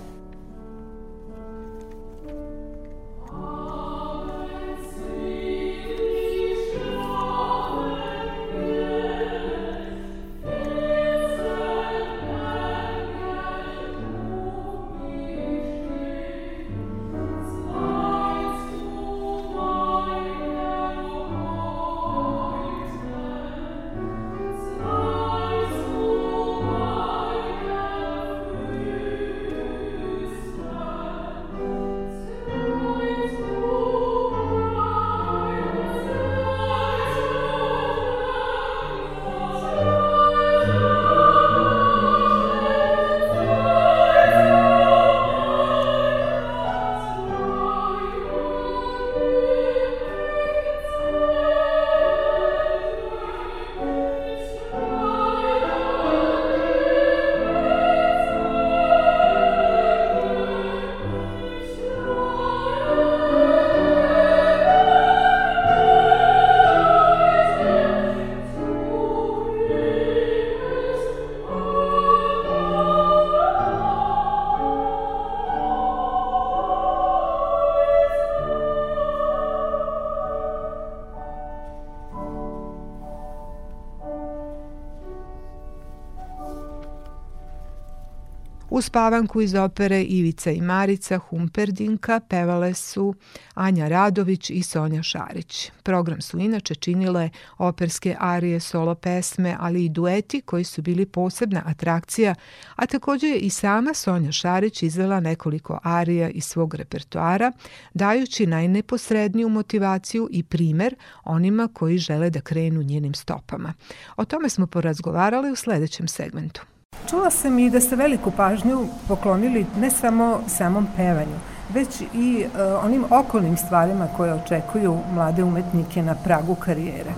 Uz pavanku iz opere Ivica i Marica Humperdinka pevale su Anja Radović i Sonja Šarić. Program su inače činile operske arije, solo pesme, ali i dueti koji su bili posebna atrakcija, a takođe je i sama Sonja Šarić izvela nekoliko arija iz svog repertoara, dajući najneposredniju motivaciju i primer onima koji žele da krenu njenim stopama. O tome smo porazgovarali u sledećem segmentu. Čula sam i da ste veliku pažnju poklonili ne samo samom pevanju, već i uh, onim okolnim stvarima koje očekuju mlade umetnike na pragu karijere.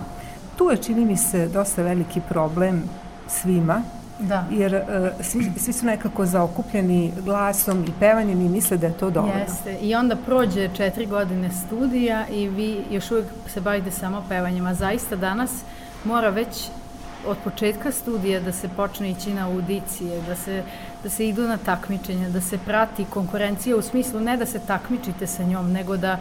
Tu je, čini mi se, dosta veliki problem svima, Da. jer uh, svi, svi su nekako zaokupljeni glasom i pevanjem i misle da je to dovoljno. Jeste. I onda prođe četiri godine studija i vi još uvijek se bavite samo pevanjem, a zaista danas mora već od početka studija da se počne ići na audicije, da se, da se idu na takmičenja, da se prati konkurencija u smislu ne da se takmičite sa njom, nego da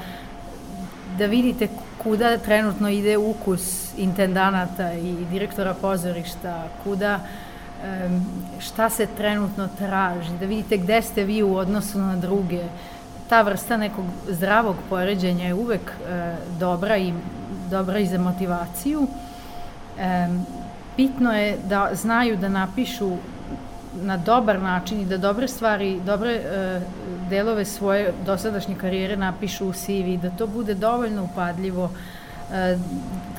da vidite kuda trenutno ide ukus intendanata i direktora pozorišta, kuda šta se trenutno traži, da vidite gde ste vi u odnosu na druge. Ta vrsta nekog zdravog poređenja je uvek e, dobra i dobra i za motivaciju. Bitno je da znaju da napišu na dobar način i da dobre stvari, dobre e, delove svoje dosadašnje karijere napišu u CV, da to bude dovoljno upadljivo, e,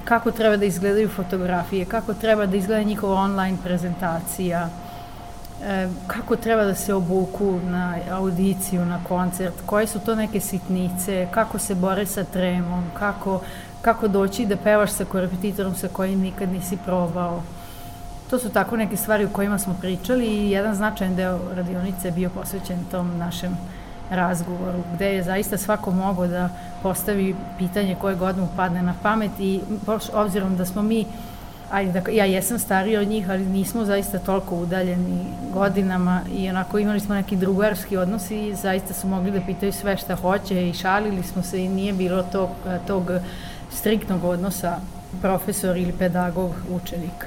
kako treba da izgledaju fotografije, kako treba da izgleda njihova online prezentacija, e, kako treba da se obuku na audiciju, na koncert, koje su to neke sitnice, kako se bore sa tremom, kako kako doći da pevaš sa korepetitorom sa kojim nikad nisi probao. To su tako neke stvari o kojima smo pričali i jedan značajan deo radionice je bio posvećen tom našem razgovoru, gde je zaista svako mogao da postavi pitanje koje god mu padne na pamet i obzirom da smo mi ajde, da, ja jesam starija od njih, ali nismo zaista toliko udaljeni godinama i onako imali smo neki drugarski odnos i zaista su mogli da pitaju sve šta hoće i šalili smo se i nije bilo tog, tog striktnog odnosa profesor ili pedagog učenik.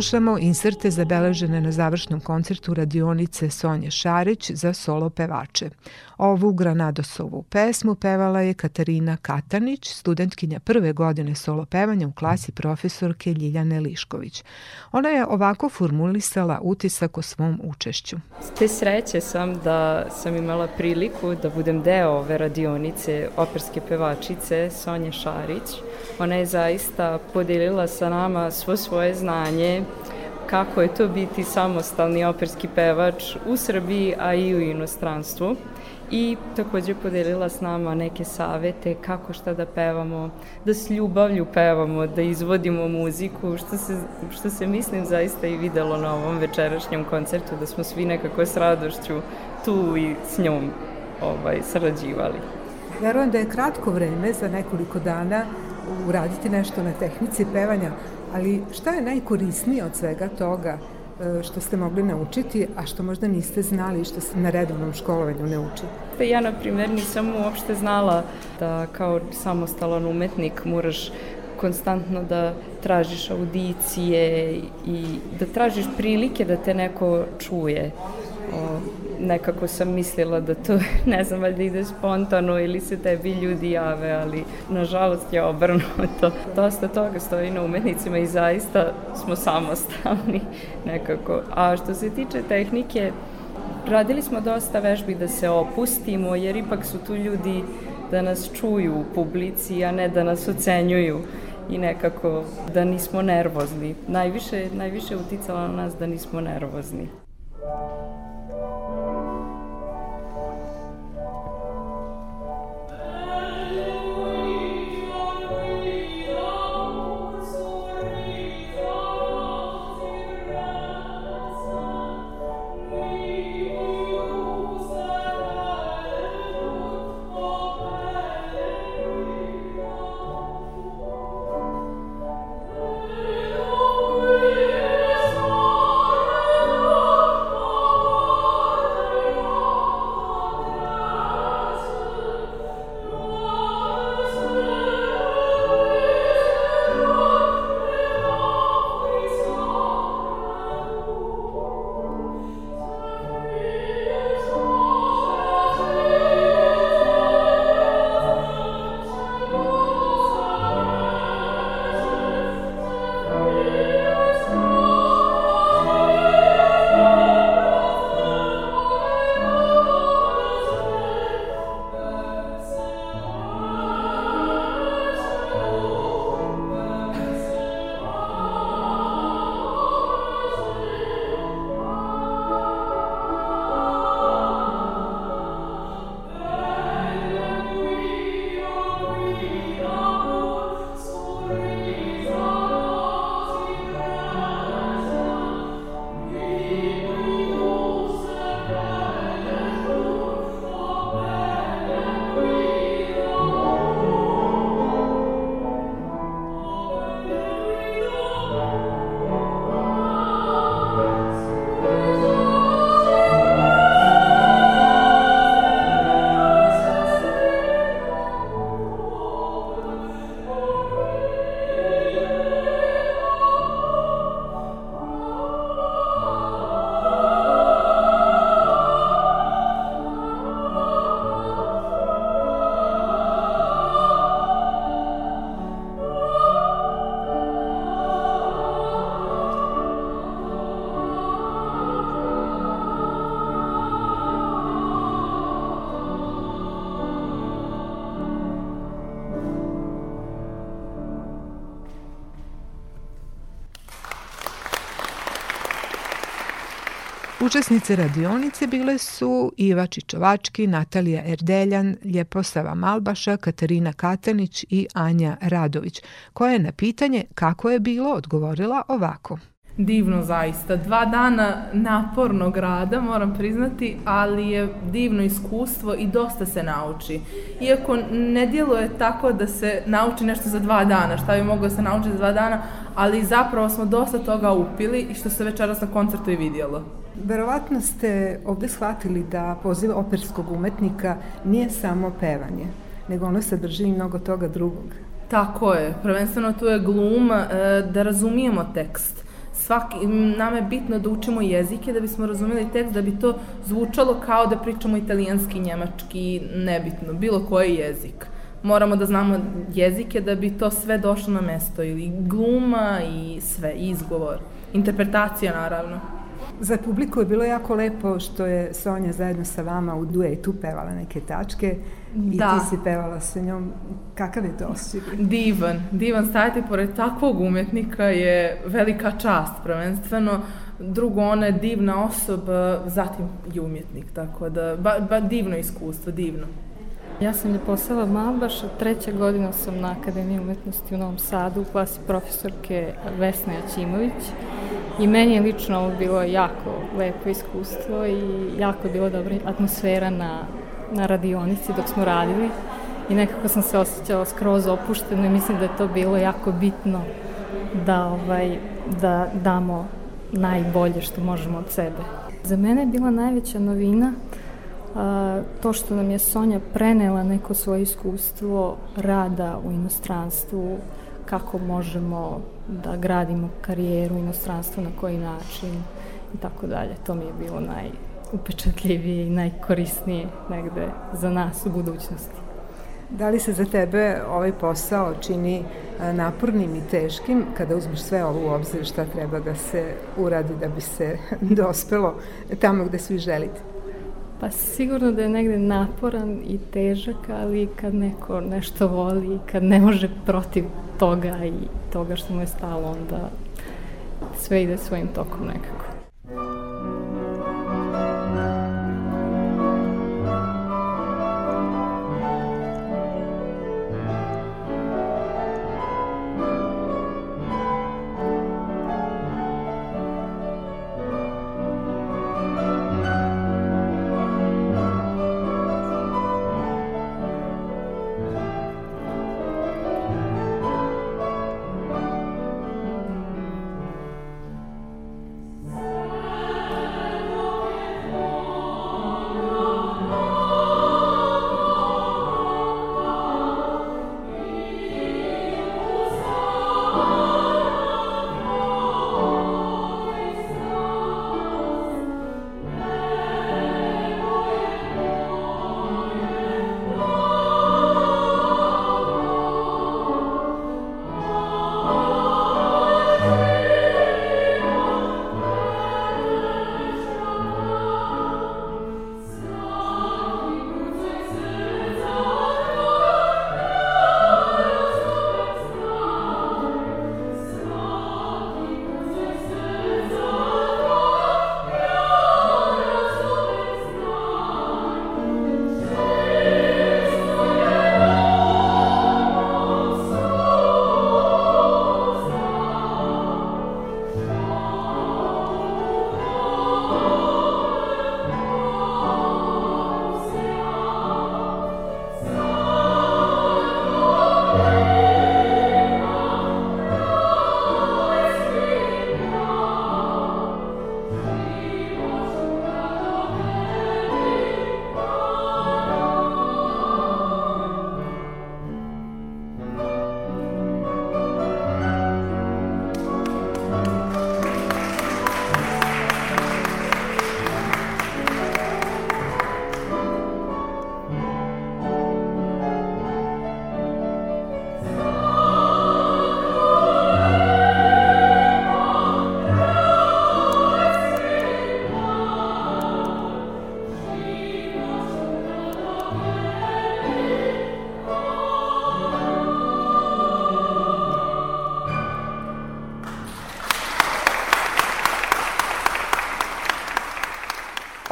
Slušamo inserte zabeležene na završnom koncertu radionice Sonje Šarić za solo pevače. Ovu Granadosovu pesmu pevala je Katarina Katanić, studentkinja prve godine solo pevanja u klasi profesorke Ljiljane Lišković. Ona je ovako formulisala utisak o svom učešću. Te sreće sam da sam imala priliku da budem deo ove radionice operske pevačice Sonje Šarić. Ona je zaista podelila sa nama svo svoje znanje, kako je to biti samostalni operski pevač u Srbiji, a i u inostranstvu i takođe podelila s nama neke savete kako šta da pevamo, da s ljubavlju pevamo, da izvodimo muziku, što se, što se mislim zaista i videlo na ovom večerašnjem koncertu, da smo svi nekako s radošću tu i s njom ovaj, sarađivali. Verujem da je kratko vreme za nekoliko dana uraditi nešto na tehnici pevanja, ali šta je najkorisnije od svega toga e, što ste mogli naučiti, a što možda niste znali i što se na redovnom školovanju ne uči? Pa ja, na primjer, nisam uopšte znala da kao samostalan umetnik moraš konstantno da tražiš audicije i da tražiš prilike da te neko čuje. Nekako sam mislila da to, ne znam, valjda ide spontano ili se tebi ljudi jave, ali nažalost je obrnuto. Dosta toga stoji na umetnicima i zaista smo samostalni nekako. A što se tiče tehnike, radili smo dosta vežbi da se opustimo, jer ipak su tu ljudi da nas čuju u publici, a ne da nas ocenjuju i nekako da nismo nervozni. Najviše, najviše uticalo na nas da nismo nervozni. Učesnice radionice bile su Iva Čičovački, Natalija Erdeljan, Ljeposava Malbaša, Katarina Katanić i Anja Radović, koja je na pitanje kako je bilo odgovorila ovako. Divno zaista. Dva dana napornog rada, moram priznati, ali je divno iskustvo i dosta se nauči. Iako ne djeluje tako da se nauči nešto za dva dana, šta bi moglo da se nauči za dva dana, ali zapravo smo dosta toga upili i što se večeras na koncertu i vidjelo. Verovatno ste ovde shvatili da poziv operskog umetnika nije samo pevanje, nego ono sadrži i mnogo toga drugog. Tako je. Prvenstveno tu je glum e, da razumijemo tekst Svaki, nama je bitno da učimo jezike da bismo razumeli tekst, da bi to zvučalo kao da pričamo italijanski, njemački, nebitno, bilo koji jezik. Moramo da znamo jezike da bi to sve došlo na mesto, ili gluma i sve, izgovor. Interpretacija, naravno. Za publiku je bilo jako lepo što je Sonja zajedno sa vama u duetu pevala neke tačke i Da. ti si pevala sa njom. Kakav je to osjećaj? Divan, divan stajati pored takvog umetnika je velika čast prvenstveno. Drugo, ona je divna osoba, zatim i umjetnik, tako da, ba, ba divno iskustvo, divno. Ja sam Ljeposava Malbaša, treća godina sam na Akademiji umetnosti u Novom Sadu u klasi profesorke Vesne Jačimović i meni je lično ovo bilo jako lepo iskustvo i jako je bilo dobra atmosfera na, na radionici dok smo radili i nekako sam se osjećala skroz opušteno i mislim da je to bilo jako bitno da, ovaj, da damo najbolje što možemo od sebe. Za mene je bila najveća novina a, to što nam je Sonja prenela neko svoje iskustvo rada u inostranstvu, kako možemo da gradimo karijeru u inostranstvu, na koji način i tako dalje. To mi je bilo najupečatljivije i najkorisnije negde za nas u budućnosti. Da li se za tebe ovaj posao čini napornim i teškim kada uzmeš sve ovo u obzir šta treba da se uradi da bi se dospelo tamo gde svi želite? Pa sigurno da je negde naporan i težak, ali kad neko nešto voli, kad ne može protiv toga i toga što mu je stalo, onda sve ide svojim tokom nekako.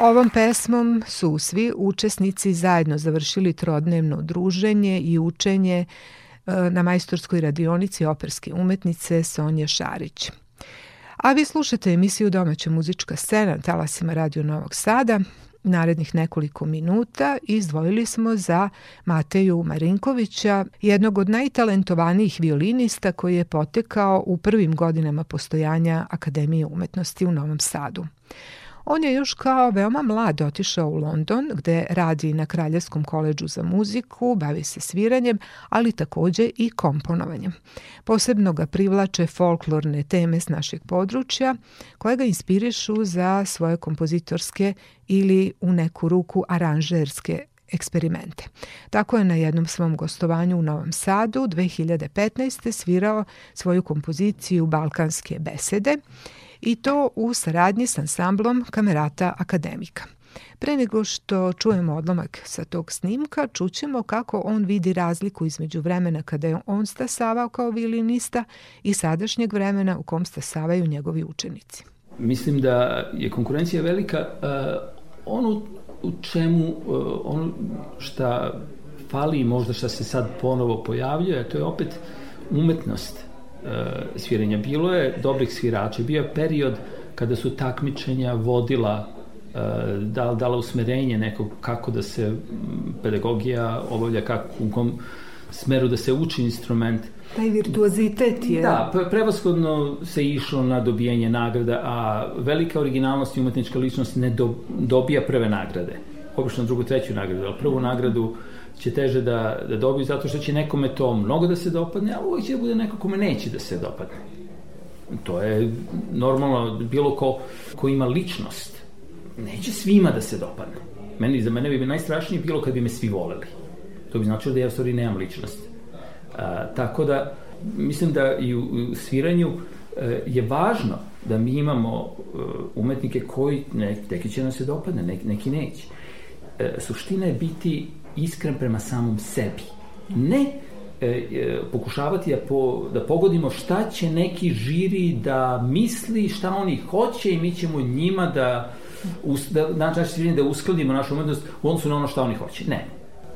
Ovom pesmom su svi učesnici zajedno završili trodnevno druženje i učenje e, na majstorskoj radionici operske umetnice Sonje Šarić. A vi slušate emisiju Domaća muzička scena na talasima Radio Novog Sada. Narednih nekoliko minuta izdvojili smo za Mateju Marinkovića, jednog od najtalentovanijih violinista koji je potekao u prvim godinama postojanja Akademije umetnosti u Novom Sadu. On je još kao veoma mlad otišao u London gde radi na Kraljevskom koleđu za muziku, bavi se sviranjem, ali takođe i komponovanjem. Posebno ga privlače folklorne teme s našeg područja koje ga inspirišu za svoje kompozitorske ili u neku ruku aranžerske eksperimente. Tako je na jednom svom gostovanju u Novom Sadu 2015. svirao svoju kompoziciju Balkanske besede i to u saradnji s ansamblom Kamerata Akademika. Pre nego što čujemo odlomak sa tog snimka, čućemo kako on vidi razliku između vremena kada je on stasavao kao violinista i sadašnjeg vremena u kom stasavaju njegovi učenici. Mislim da je konkurencija velika. Uh, ono u čemu, uh, ono šta fali možda šta se sad ponovo pojavljuje, to je opet umetnost sviranja. Bilo je dobrih svirača, bio je period kada su takmičenja vodila uh, dala, dala usmerenje nekog kako da se pedagogija obavlja, kako, u kom smeru da se uči instrument. Taj virtuozitet je... Da, prevashodno se išlo na dobijanje nagrada, a velika originalnost i umetnička ličnost ne do, dobija prve nagrade. Obično drugu, treću nagradu, ali prvu nagradu će teže da, da dobiju zato što će nekome to mnogo da se dopadne, a uvijek će da bude neko kome neće da se dopadne. To je normalno, bilo ko, ko ima ličnost, neće svima da se dopadne. Meni, za mene bi najstrašnije bilo kad bi me svi voleli. To bi značilo da ja u stvari nemam ličnost. A, tako da, mislim da i u, u sviranju e, je važno da mi imamo e, umetnike koji, ne, neki će nam se dopadne, neki, neki neće. E, suština je biti iskren prema samom sebi. Ne e, e, pokušavati da, po, da pogodimo šta će neki žiri da misli, šta oni hoće i mi ćemo njima da us, da, znači, da uskladimo našu umetnost u odnosu na ono šta oni hoće. Ne.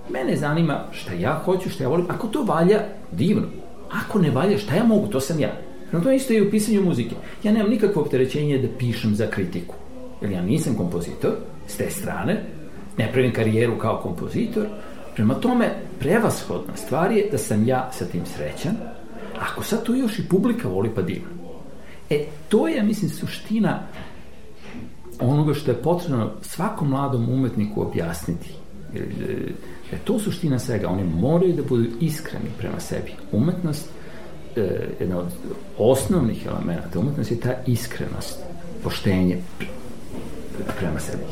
Mene zanima šta ja hoću, šta ja volim. Ako to valja, divno. Ako ne valja, šta ja mogu, to sam ja. No to isto i u pisanju muzike. Ja nemam nikakvo opterećenje da pišem za kritiku. Jer ja nisam kompozitor, s te strane, ne pravim karijeru kao kompozitor, prema tome prevashodna stvar je da sam ja sa tim srećan, ako sad to još i publika voli pa divno. E, to je, mislim, suština onoga što je potrebno svakom mladom umetniku objasniti. Jer, je to suština svega. Oni moraju da budu iskreni prema sebi. Umetnost, e, jedna od osnovnih elemenata umetnosti je ta iskrenost, poštenje prema sebi.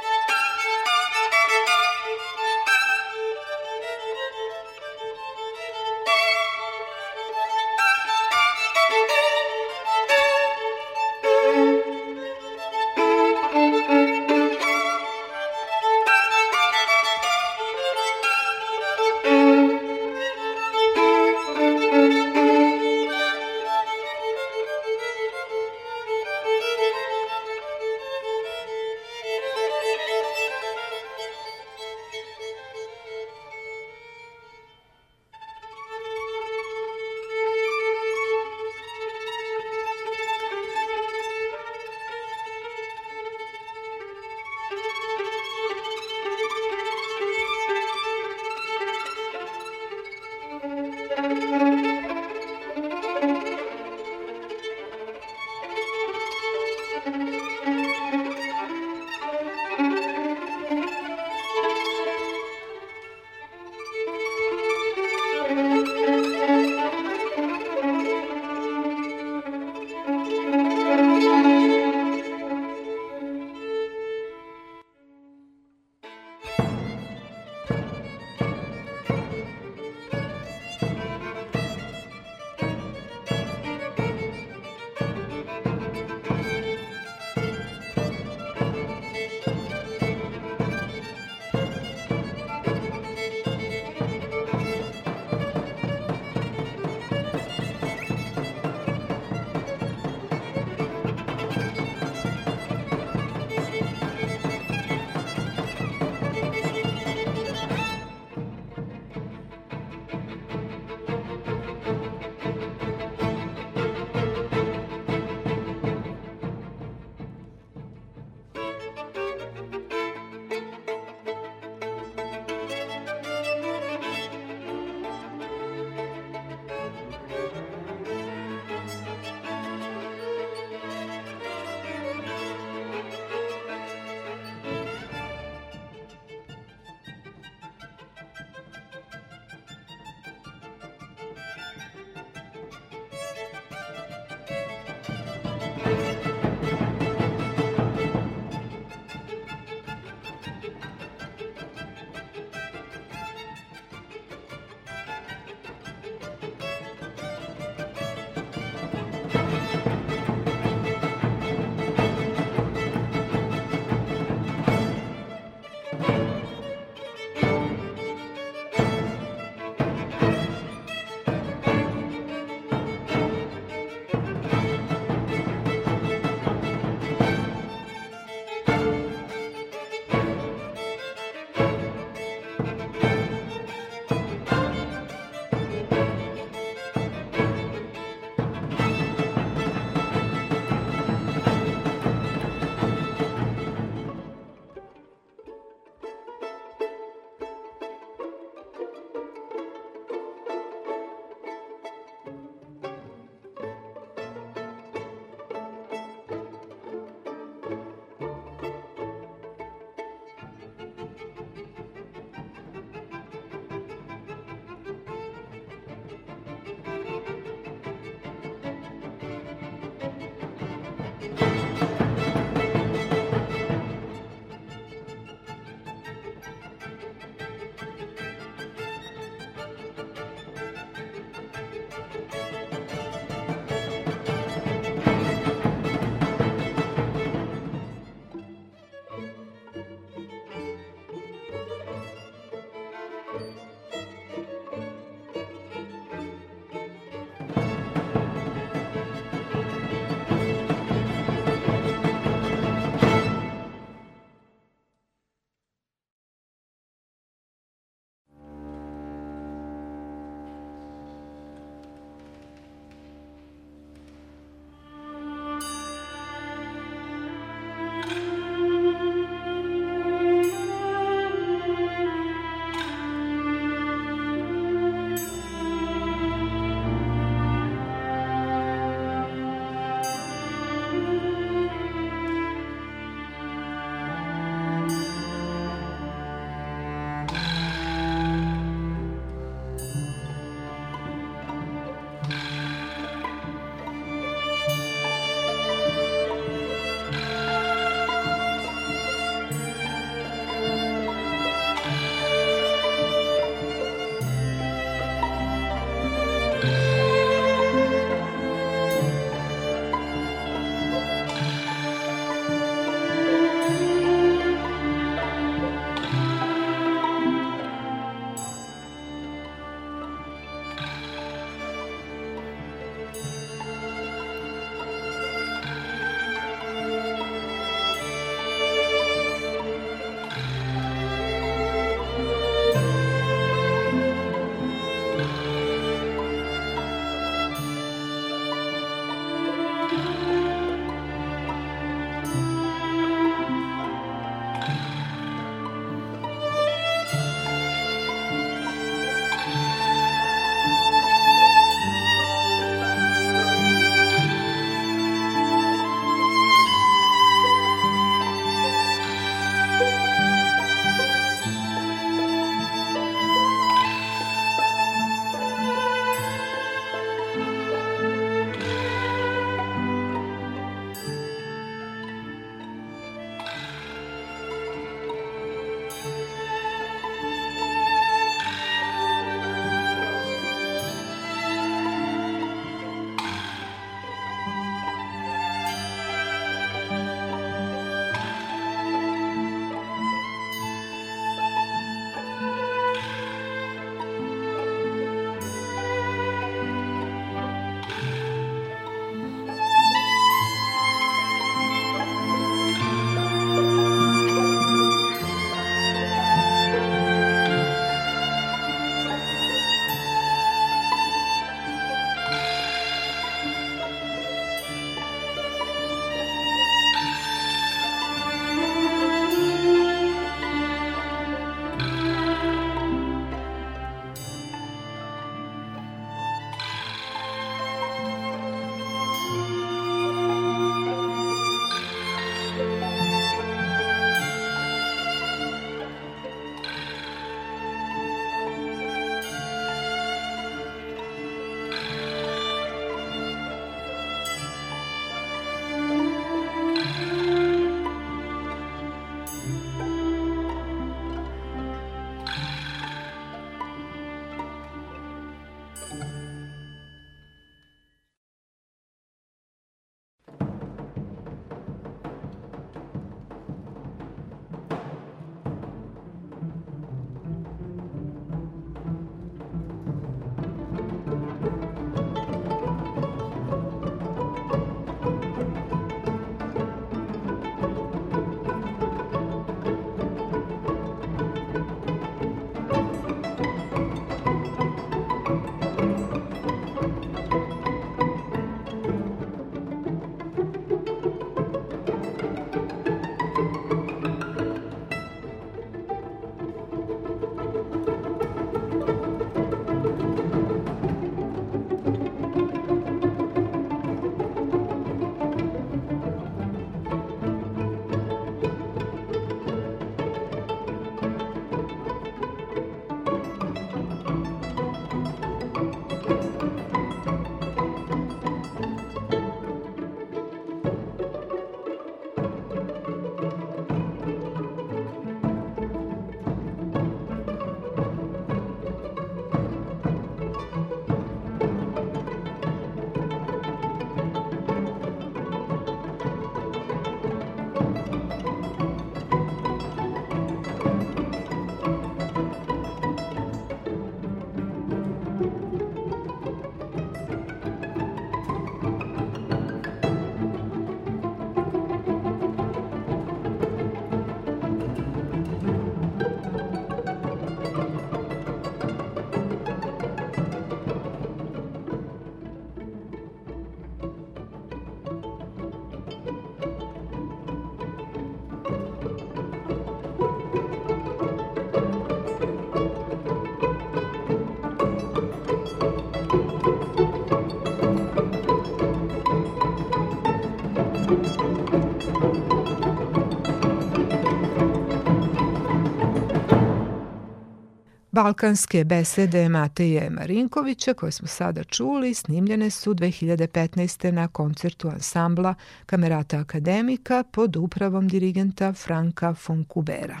Balkanske besede Mateje Marinkovića koje smo sada čuli snimljene su 2015. na koncertu ansambla Kamerata Akademika pod upravom dirigenta Franka Fonkubera.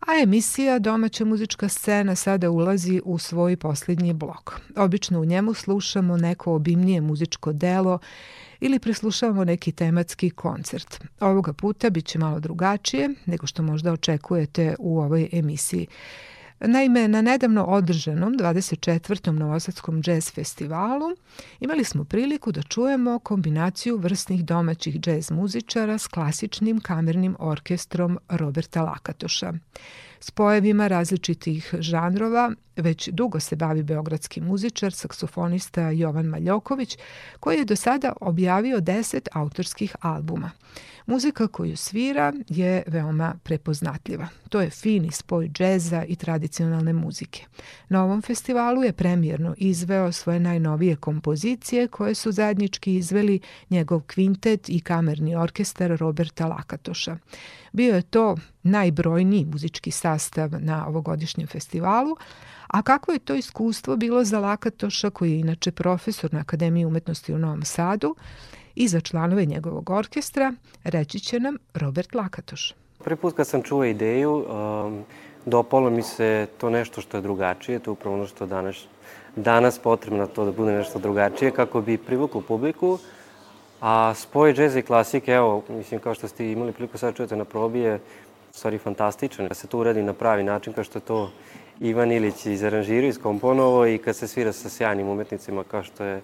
A emisija Domaća muzička scena sada ulazi u svoj posljednji blok. Obično u njemu slušamo neko obimnije muzičko delo ili prislušavamo neki tematski koncert. Ovoga puta bit će malo drugačije nego što možda očekujete u ovoj emisiji. Naime, na nedavno održanom 24. Novosadskom jazz festivalu imali smo priliku da čujemo kombinaciju vrsnih domaćih jazz muzičara s klasičnim kamernim orkestrom Roberta Lakatoša. Spojevima različitih žanrova već dugo se bavi beogradski muzičar, saksofonista Jovan Maljoković, koji je do sada objavio 10 autorskih albuma. Muzika koju svira je veoma prepoznatljiva. To je fini spoj džeza i tradicionalne muzike. Na ovom festivalu je premijerno izveo svoje najnovije kompozicije koje su zajednički izveli njegov kvintet i kamerni orkestar Roberta Lakatoša. Bio je to najbrojniji muzički sastav na ovogodišnjem festivalu, a kako je to iskustvo bilo za Lakatoša koji je inače profesor na Akademiji umetnosti u Novom Sadu i za članove njegovog orkestra, reći će nam Robert Lakatoš. Prvi put kad sam čuo ideju, um, dopalo mi se to nešto što je drugačije, to je upravo ono što danas, danas potrebno to da bude nešto drugačije kako bi privuklo publiku, a spoj džeza i klasike, evo, mislim kao što ste imali priliku sad čujete na probi je stvari fantastičan. Da se to uradi na pravi način kao što to Ivan Ilić izaranžirao, iskomponovao i kad se svira sa sjajnim umetnicima kao što je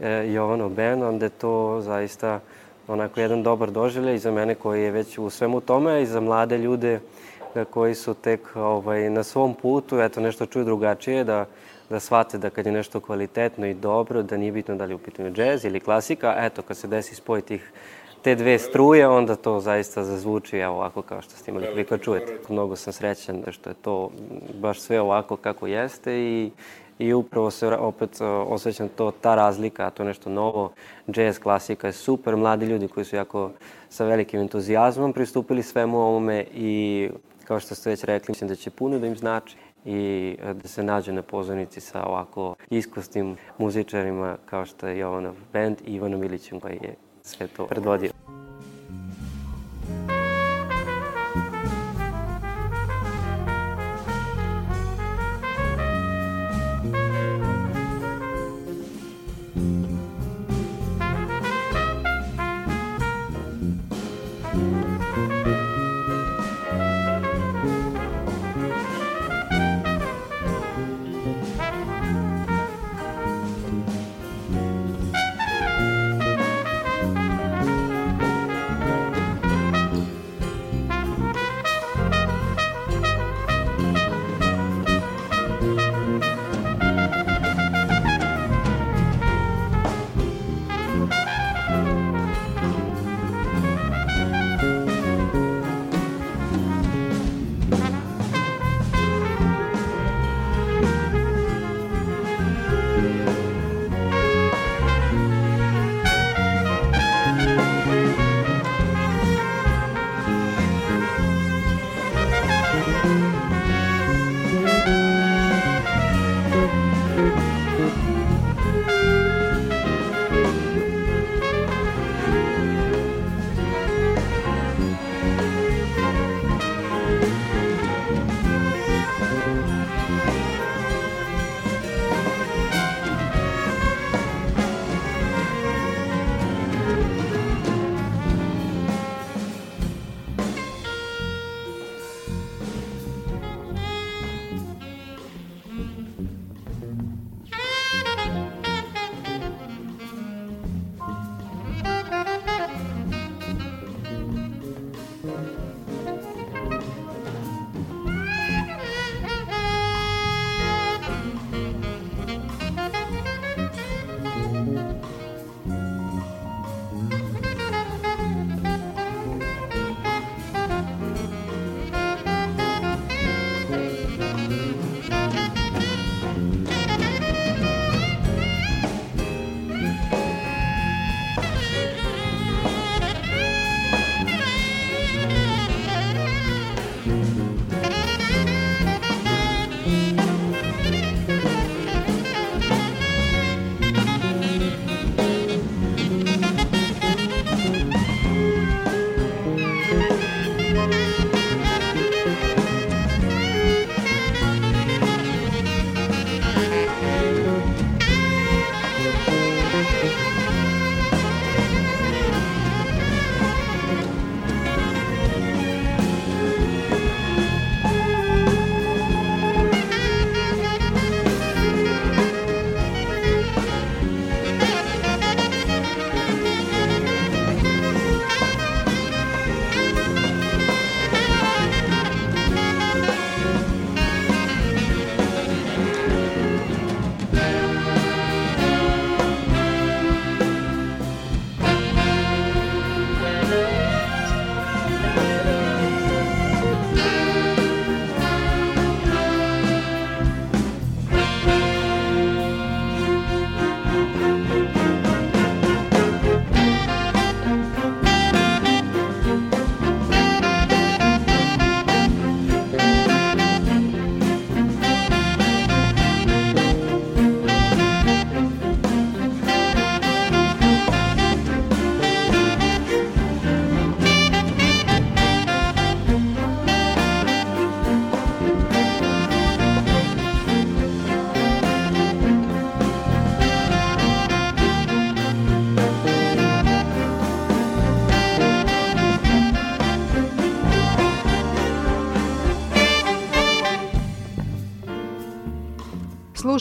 e, Jovanov Ben, onda je to zaista onako jedan dobar doživljaj za mene koji je već u svemu tome i za mlade ljude koji su tek ovaj, na svom putu, eto nešto čuju drugačije, da, da shvate da kad je nešto kvalitetno i dobro, da nije bitno da li je u pitanju džez ili klasika, eto kad se desi spoj tih te dve struje, onda to zaista zazvuči evo ovako kao što ste imali priliku da čujete. Mnogo sam srećan da što je to baš sve ovako kako jeste i, i upravo se opet osjećam to, ta razlika, to nešto novo. Jazz, klasika je super, mladi ljudi koji su jako sa velikim entuzijazmom pristupili svemu ovome i kao što ste već rekli, mislim da će puno da im znači i e, da se nađe na pozornici sa ovako iskustnim muzičarima kao što je Jovanov band i Ivanom Ilićem koji je sve to predvodio.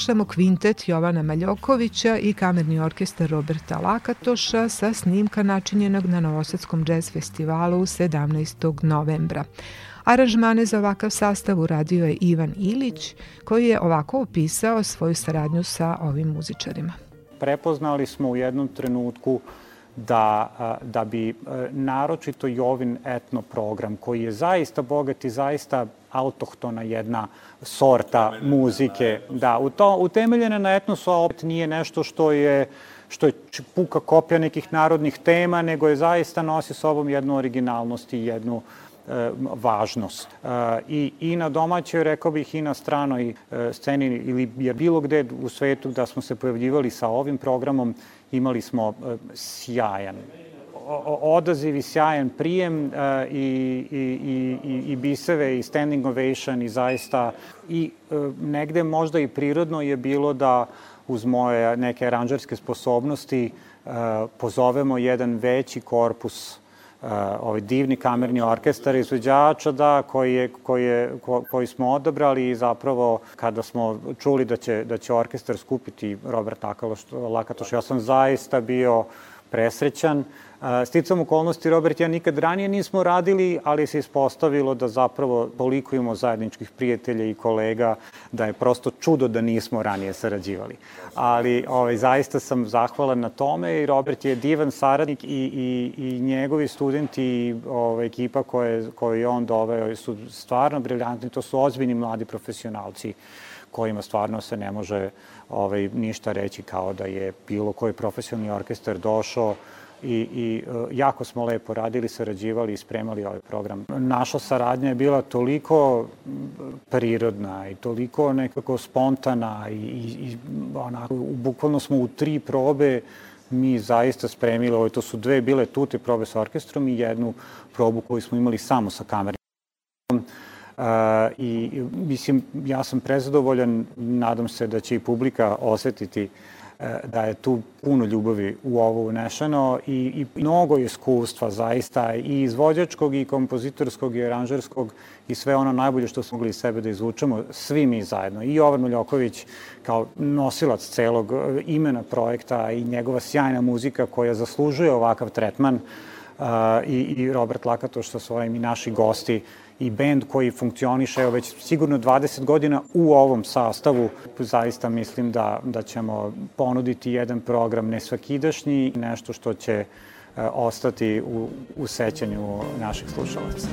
Slušamo kvintet Jovana Maljokovića i kamerni orkestar Roberta Lakatoša sa snimka načinjenog na Novosadskom džez festivalu 17. novembra. Aranžmane za ovakav sastav uradio je Ivan Ilić, koji je ovako opisao svoju saradnju sa ovim muzičarima. Prepoznali smo u jednom trenutku da, da bi naročito Jovin etno program, koji je zaista bogat i zaista autohtona jedna sorta muzike, da, u to, utemeljena na etnosu, a opet nije nešto što je što je puka kopija nekih narodnih tema, nego je zaista nosi sobom jednu originalnost i jednu e, važnost. E, I, I na domaćoj, rekao bih, i na stranoj e, sceni ili je bilo gde u svetu da smo se pojavljivali sa ovim programom, imali smo e, sjajan odaziv i sjajan prijem uh, i, i, i, i biseve i standing ovation i zaista i uh, negde možda i prirodno je bilo da uz moje neke aranžerske sposobnosti uh, pozovemo jedan veći korpus ovaj divni kamerni orkestar izvođača da koji je koji je ko, koji smo odabrali i zapravo kada smo čuli da će da će orkestar skupiti Robert Lakatoš Lakatoš ja sam zaista bio presrećan Sticam okolnosti, Robert, ja nikad ranije nismo radili, ali se ispostavilo da zapravo toliko imamo zajedničkih prijatelja i kolega da je prosto čudo da nismo ranije sarađivali. Ali ovaj, zaista sam zahvalan na tome i Robert je divan saradnik i, i, i njegovi studenti i ovaj, ekipa koje, koju je on doveo su stvarno briljantni, to su ozbiljni mladi profesionalci kojima stvarno se ne može ovaj, ništa reći kao da je bilo koji profesionalni orkestar došao i, i e, jako smo lepo radili, sarađivali i spremali ovaj program. Naša saradnja je bila toliko prirodna i toliko nekako spontana i, i, i onako, bukvalno smo u tri probe mi zaista spremili, ovo, to su dve bile tute probe sa orkestrom i jednu probu koju smo imali samo sa kamerom. Uh, I mislim, ja sam prezadovoljan, nadam se da će i publika osetiti uh, da je tu puno ljubavi u ovo unešeno i, i mnogo iskustva zaista i izvođačkog i kompozitorskog i aranžerskog i sve ono najbolje što smo mogli iz sebe da izvučemo, svi mi zajedno. I Jovan Muljoković kao nosilac celog e, imena projekta i njegova sjajna muzika koja zaslužuje ovakav tretman uh, i, i Robert Lakatoš sa svojim i naši gosti i bend koji funkcioniše evo već sigurno 20 godina u ovom sastavu. Zaista mislim da, da ćemo ponuditi jedan program nesvakidašnji, nešto što će e, ostati u, u sećanju naših slušalaca.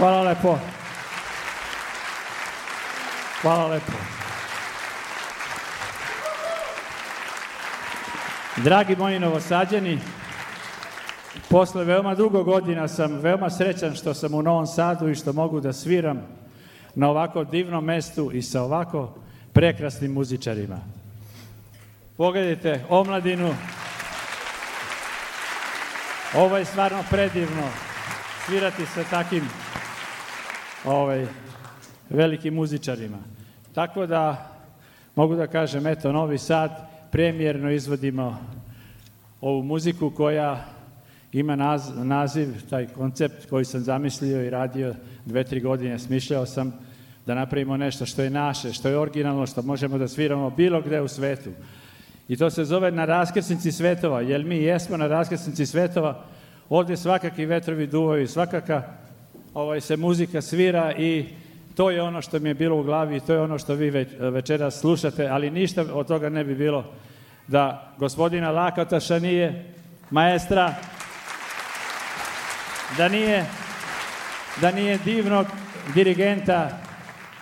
Hvala lepo. Hvala lepo. Dragi moji novosađeni, posle veoma dugo godina sam veoma srećan što sam u Novom Sadu i što mogu da sviram na ovako divnom mestu i sa ovako prekrasnim muzičarima. Pogledajte omladinu. Ovo je stvarno predivno svirati sa takim ovaj, velikim muzičarima. Tako da mogu da kažem, eto, Novi Sad, premijerno izvodimo ovu muziku koja ima naz, naziv, taj koncept koji sam zamislio i radio dve, tri godine, smišljao sam da napravimo nešto što je naše, što je originalno, što možemo da sviramo bilo gde u svetu. I to se zove na raskrsnici svetova, jer mi jesmo na raskrsnici svetova, ovde svakakvi vetrovi duvaju, svakaka ovaj, se muzika svira i to je ono što mi je bilo u glavi i to je ono što vi već, večeras slušate, ali ništa od toga ne bi bilo da gospodina Lakataša nije maestra, da nije, da nije divnog dirigenta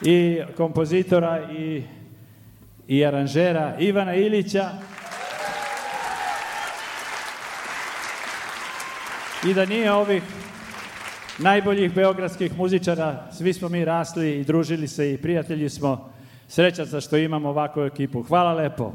i kompozitora i, i aranžera Ivana Ilića i da nije ovih najboljih beogradskih muzičara, svi smo mi rasli i družili se i prijatelji smo, srećan sa što imamo ovakvu ekipu. Hvala lepo.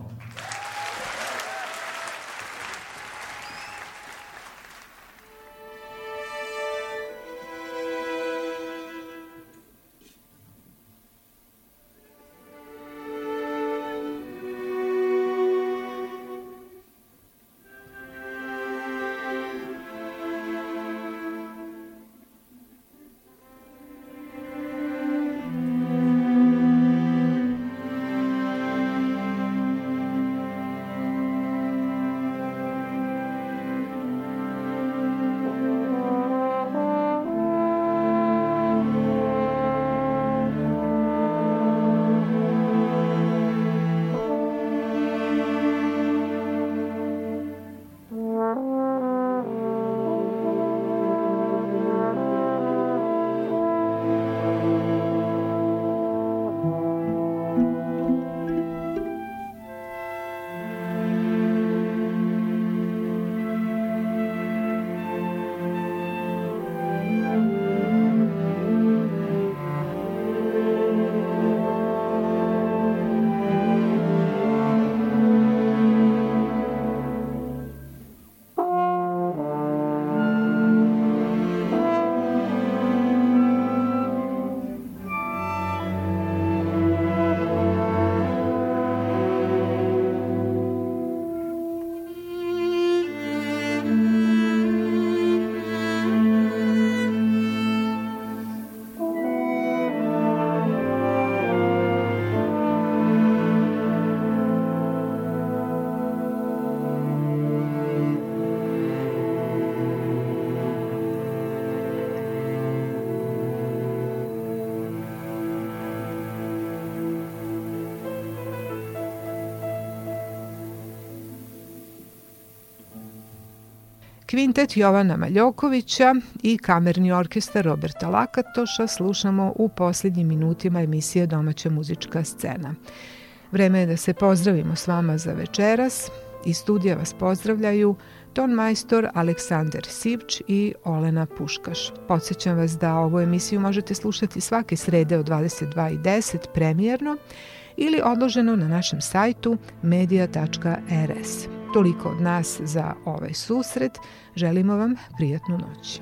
Kvintet Jovana Maljokovića i kamerni orkestar Roberta Lakatoša slušamo u posljednjim minutima emisije Domaća muzička scena. Vreme je da se pozdravimo s vama za večeras. Iz studija vas pozdravljaju ton majstor Aleksandar Sivč i Olena Puškaš. Podsećam vas da ovu emisiju možete slušati svake srede od 22.10 premijerno ili odloženo na našem sajtu media.rs. Toliko od nas za ovaj susret. Želimo vam prijatnu noć.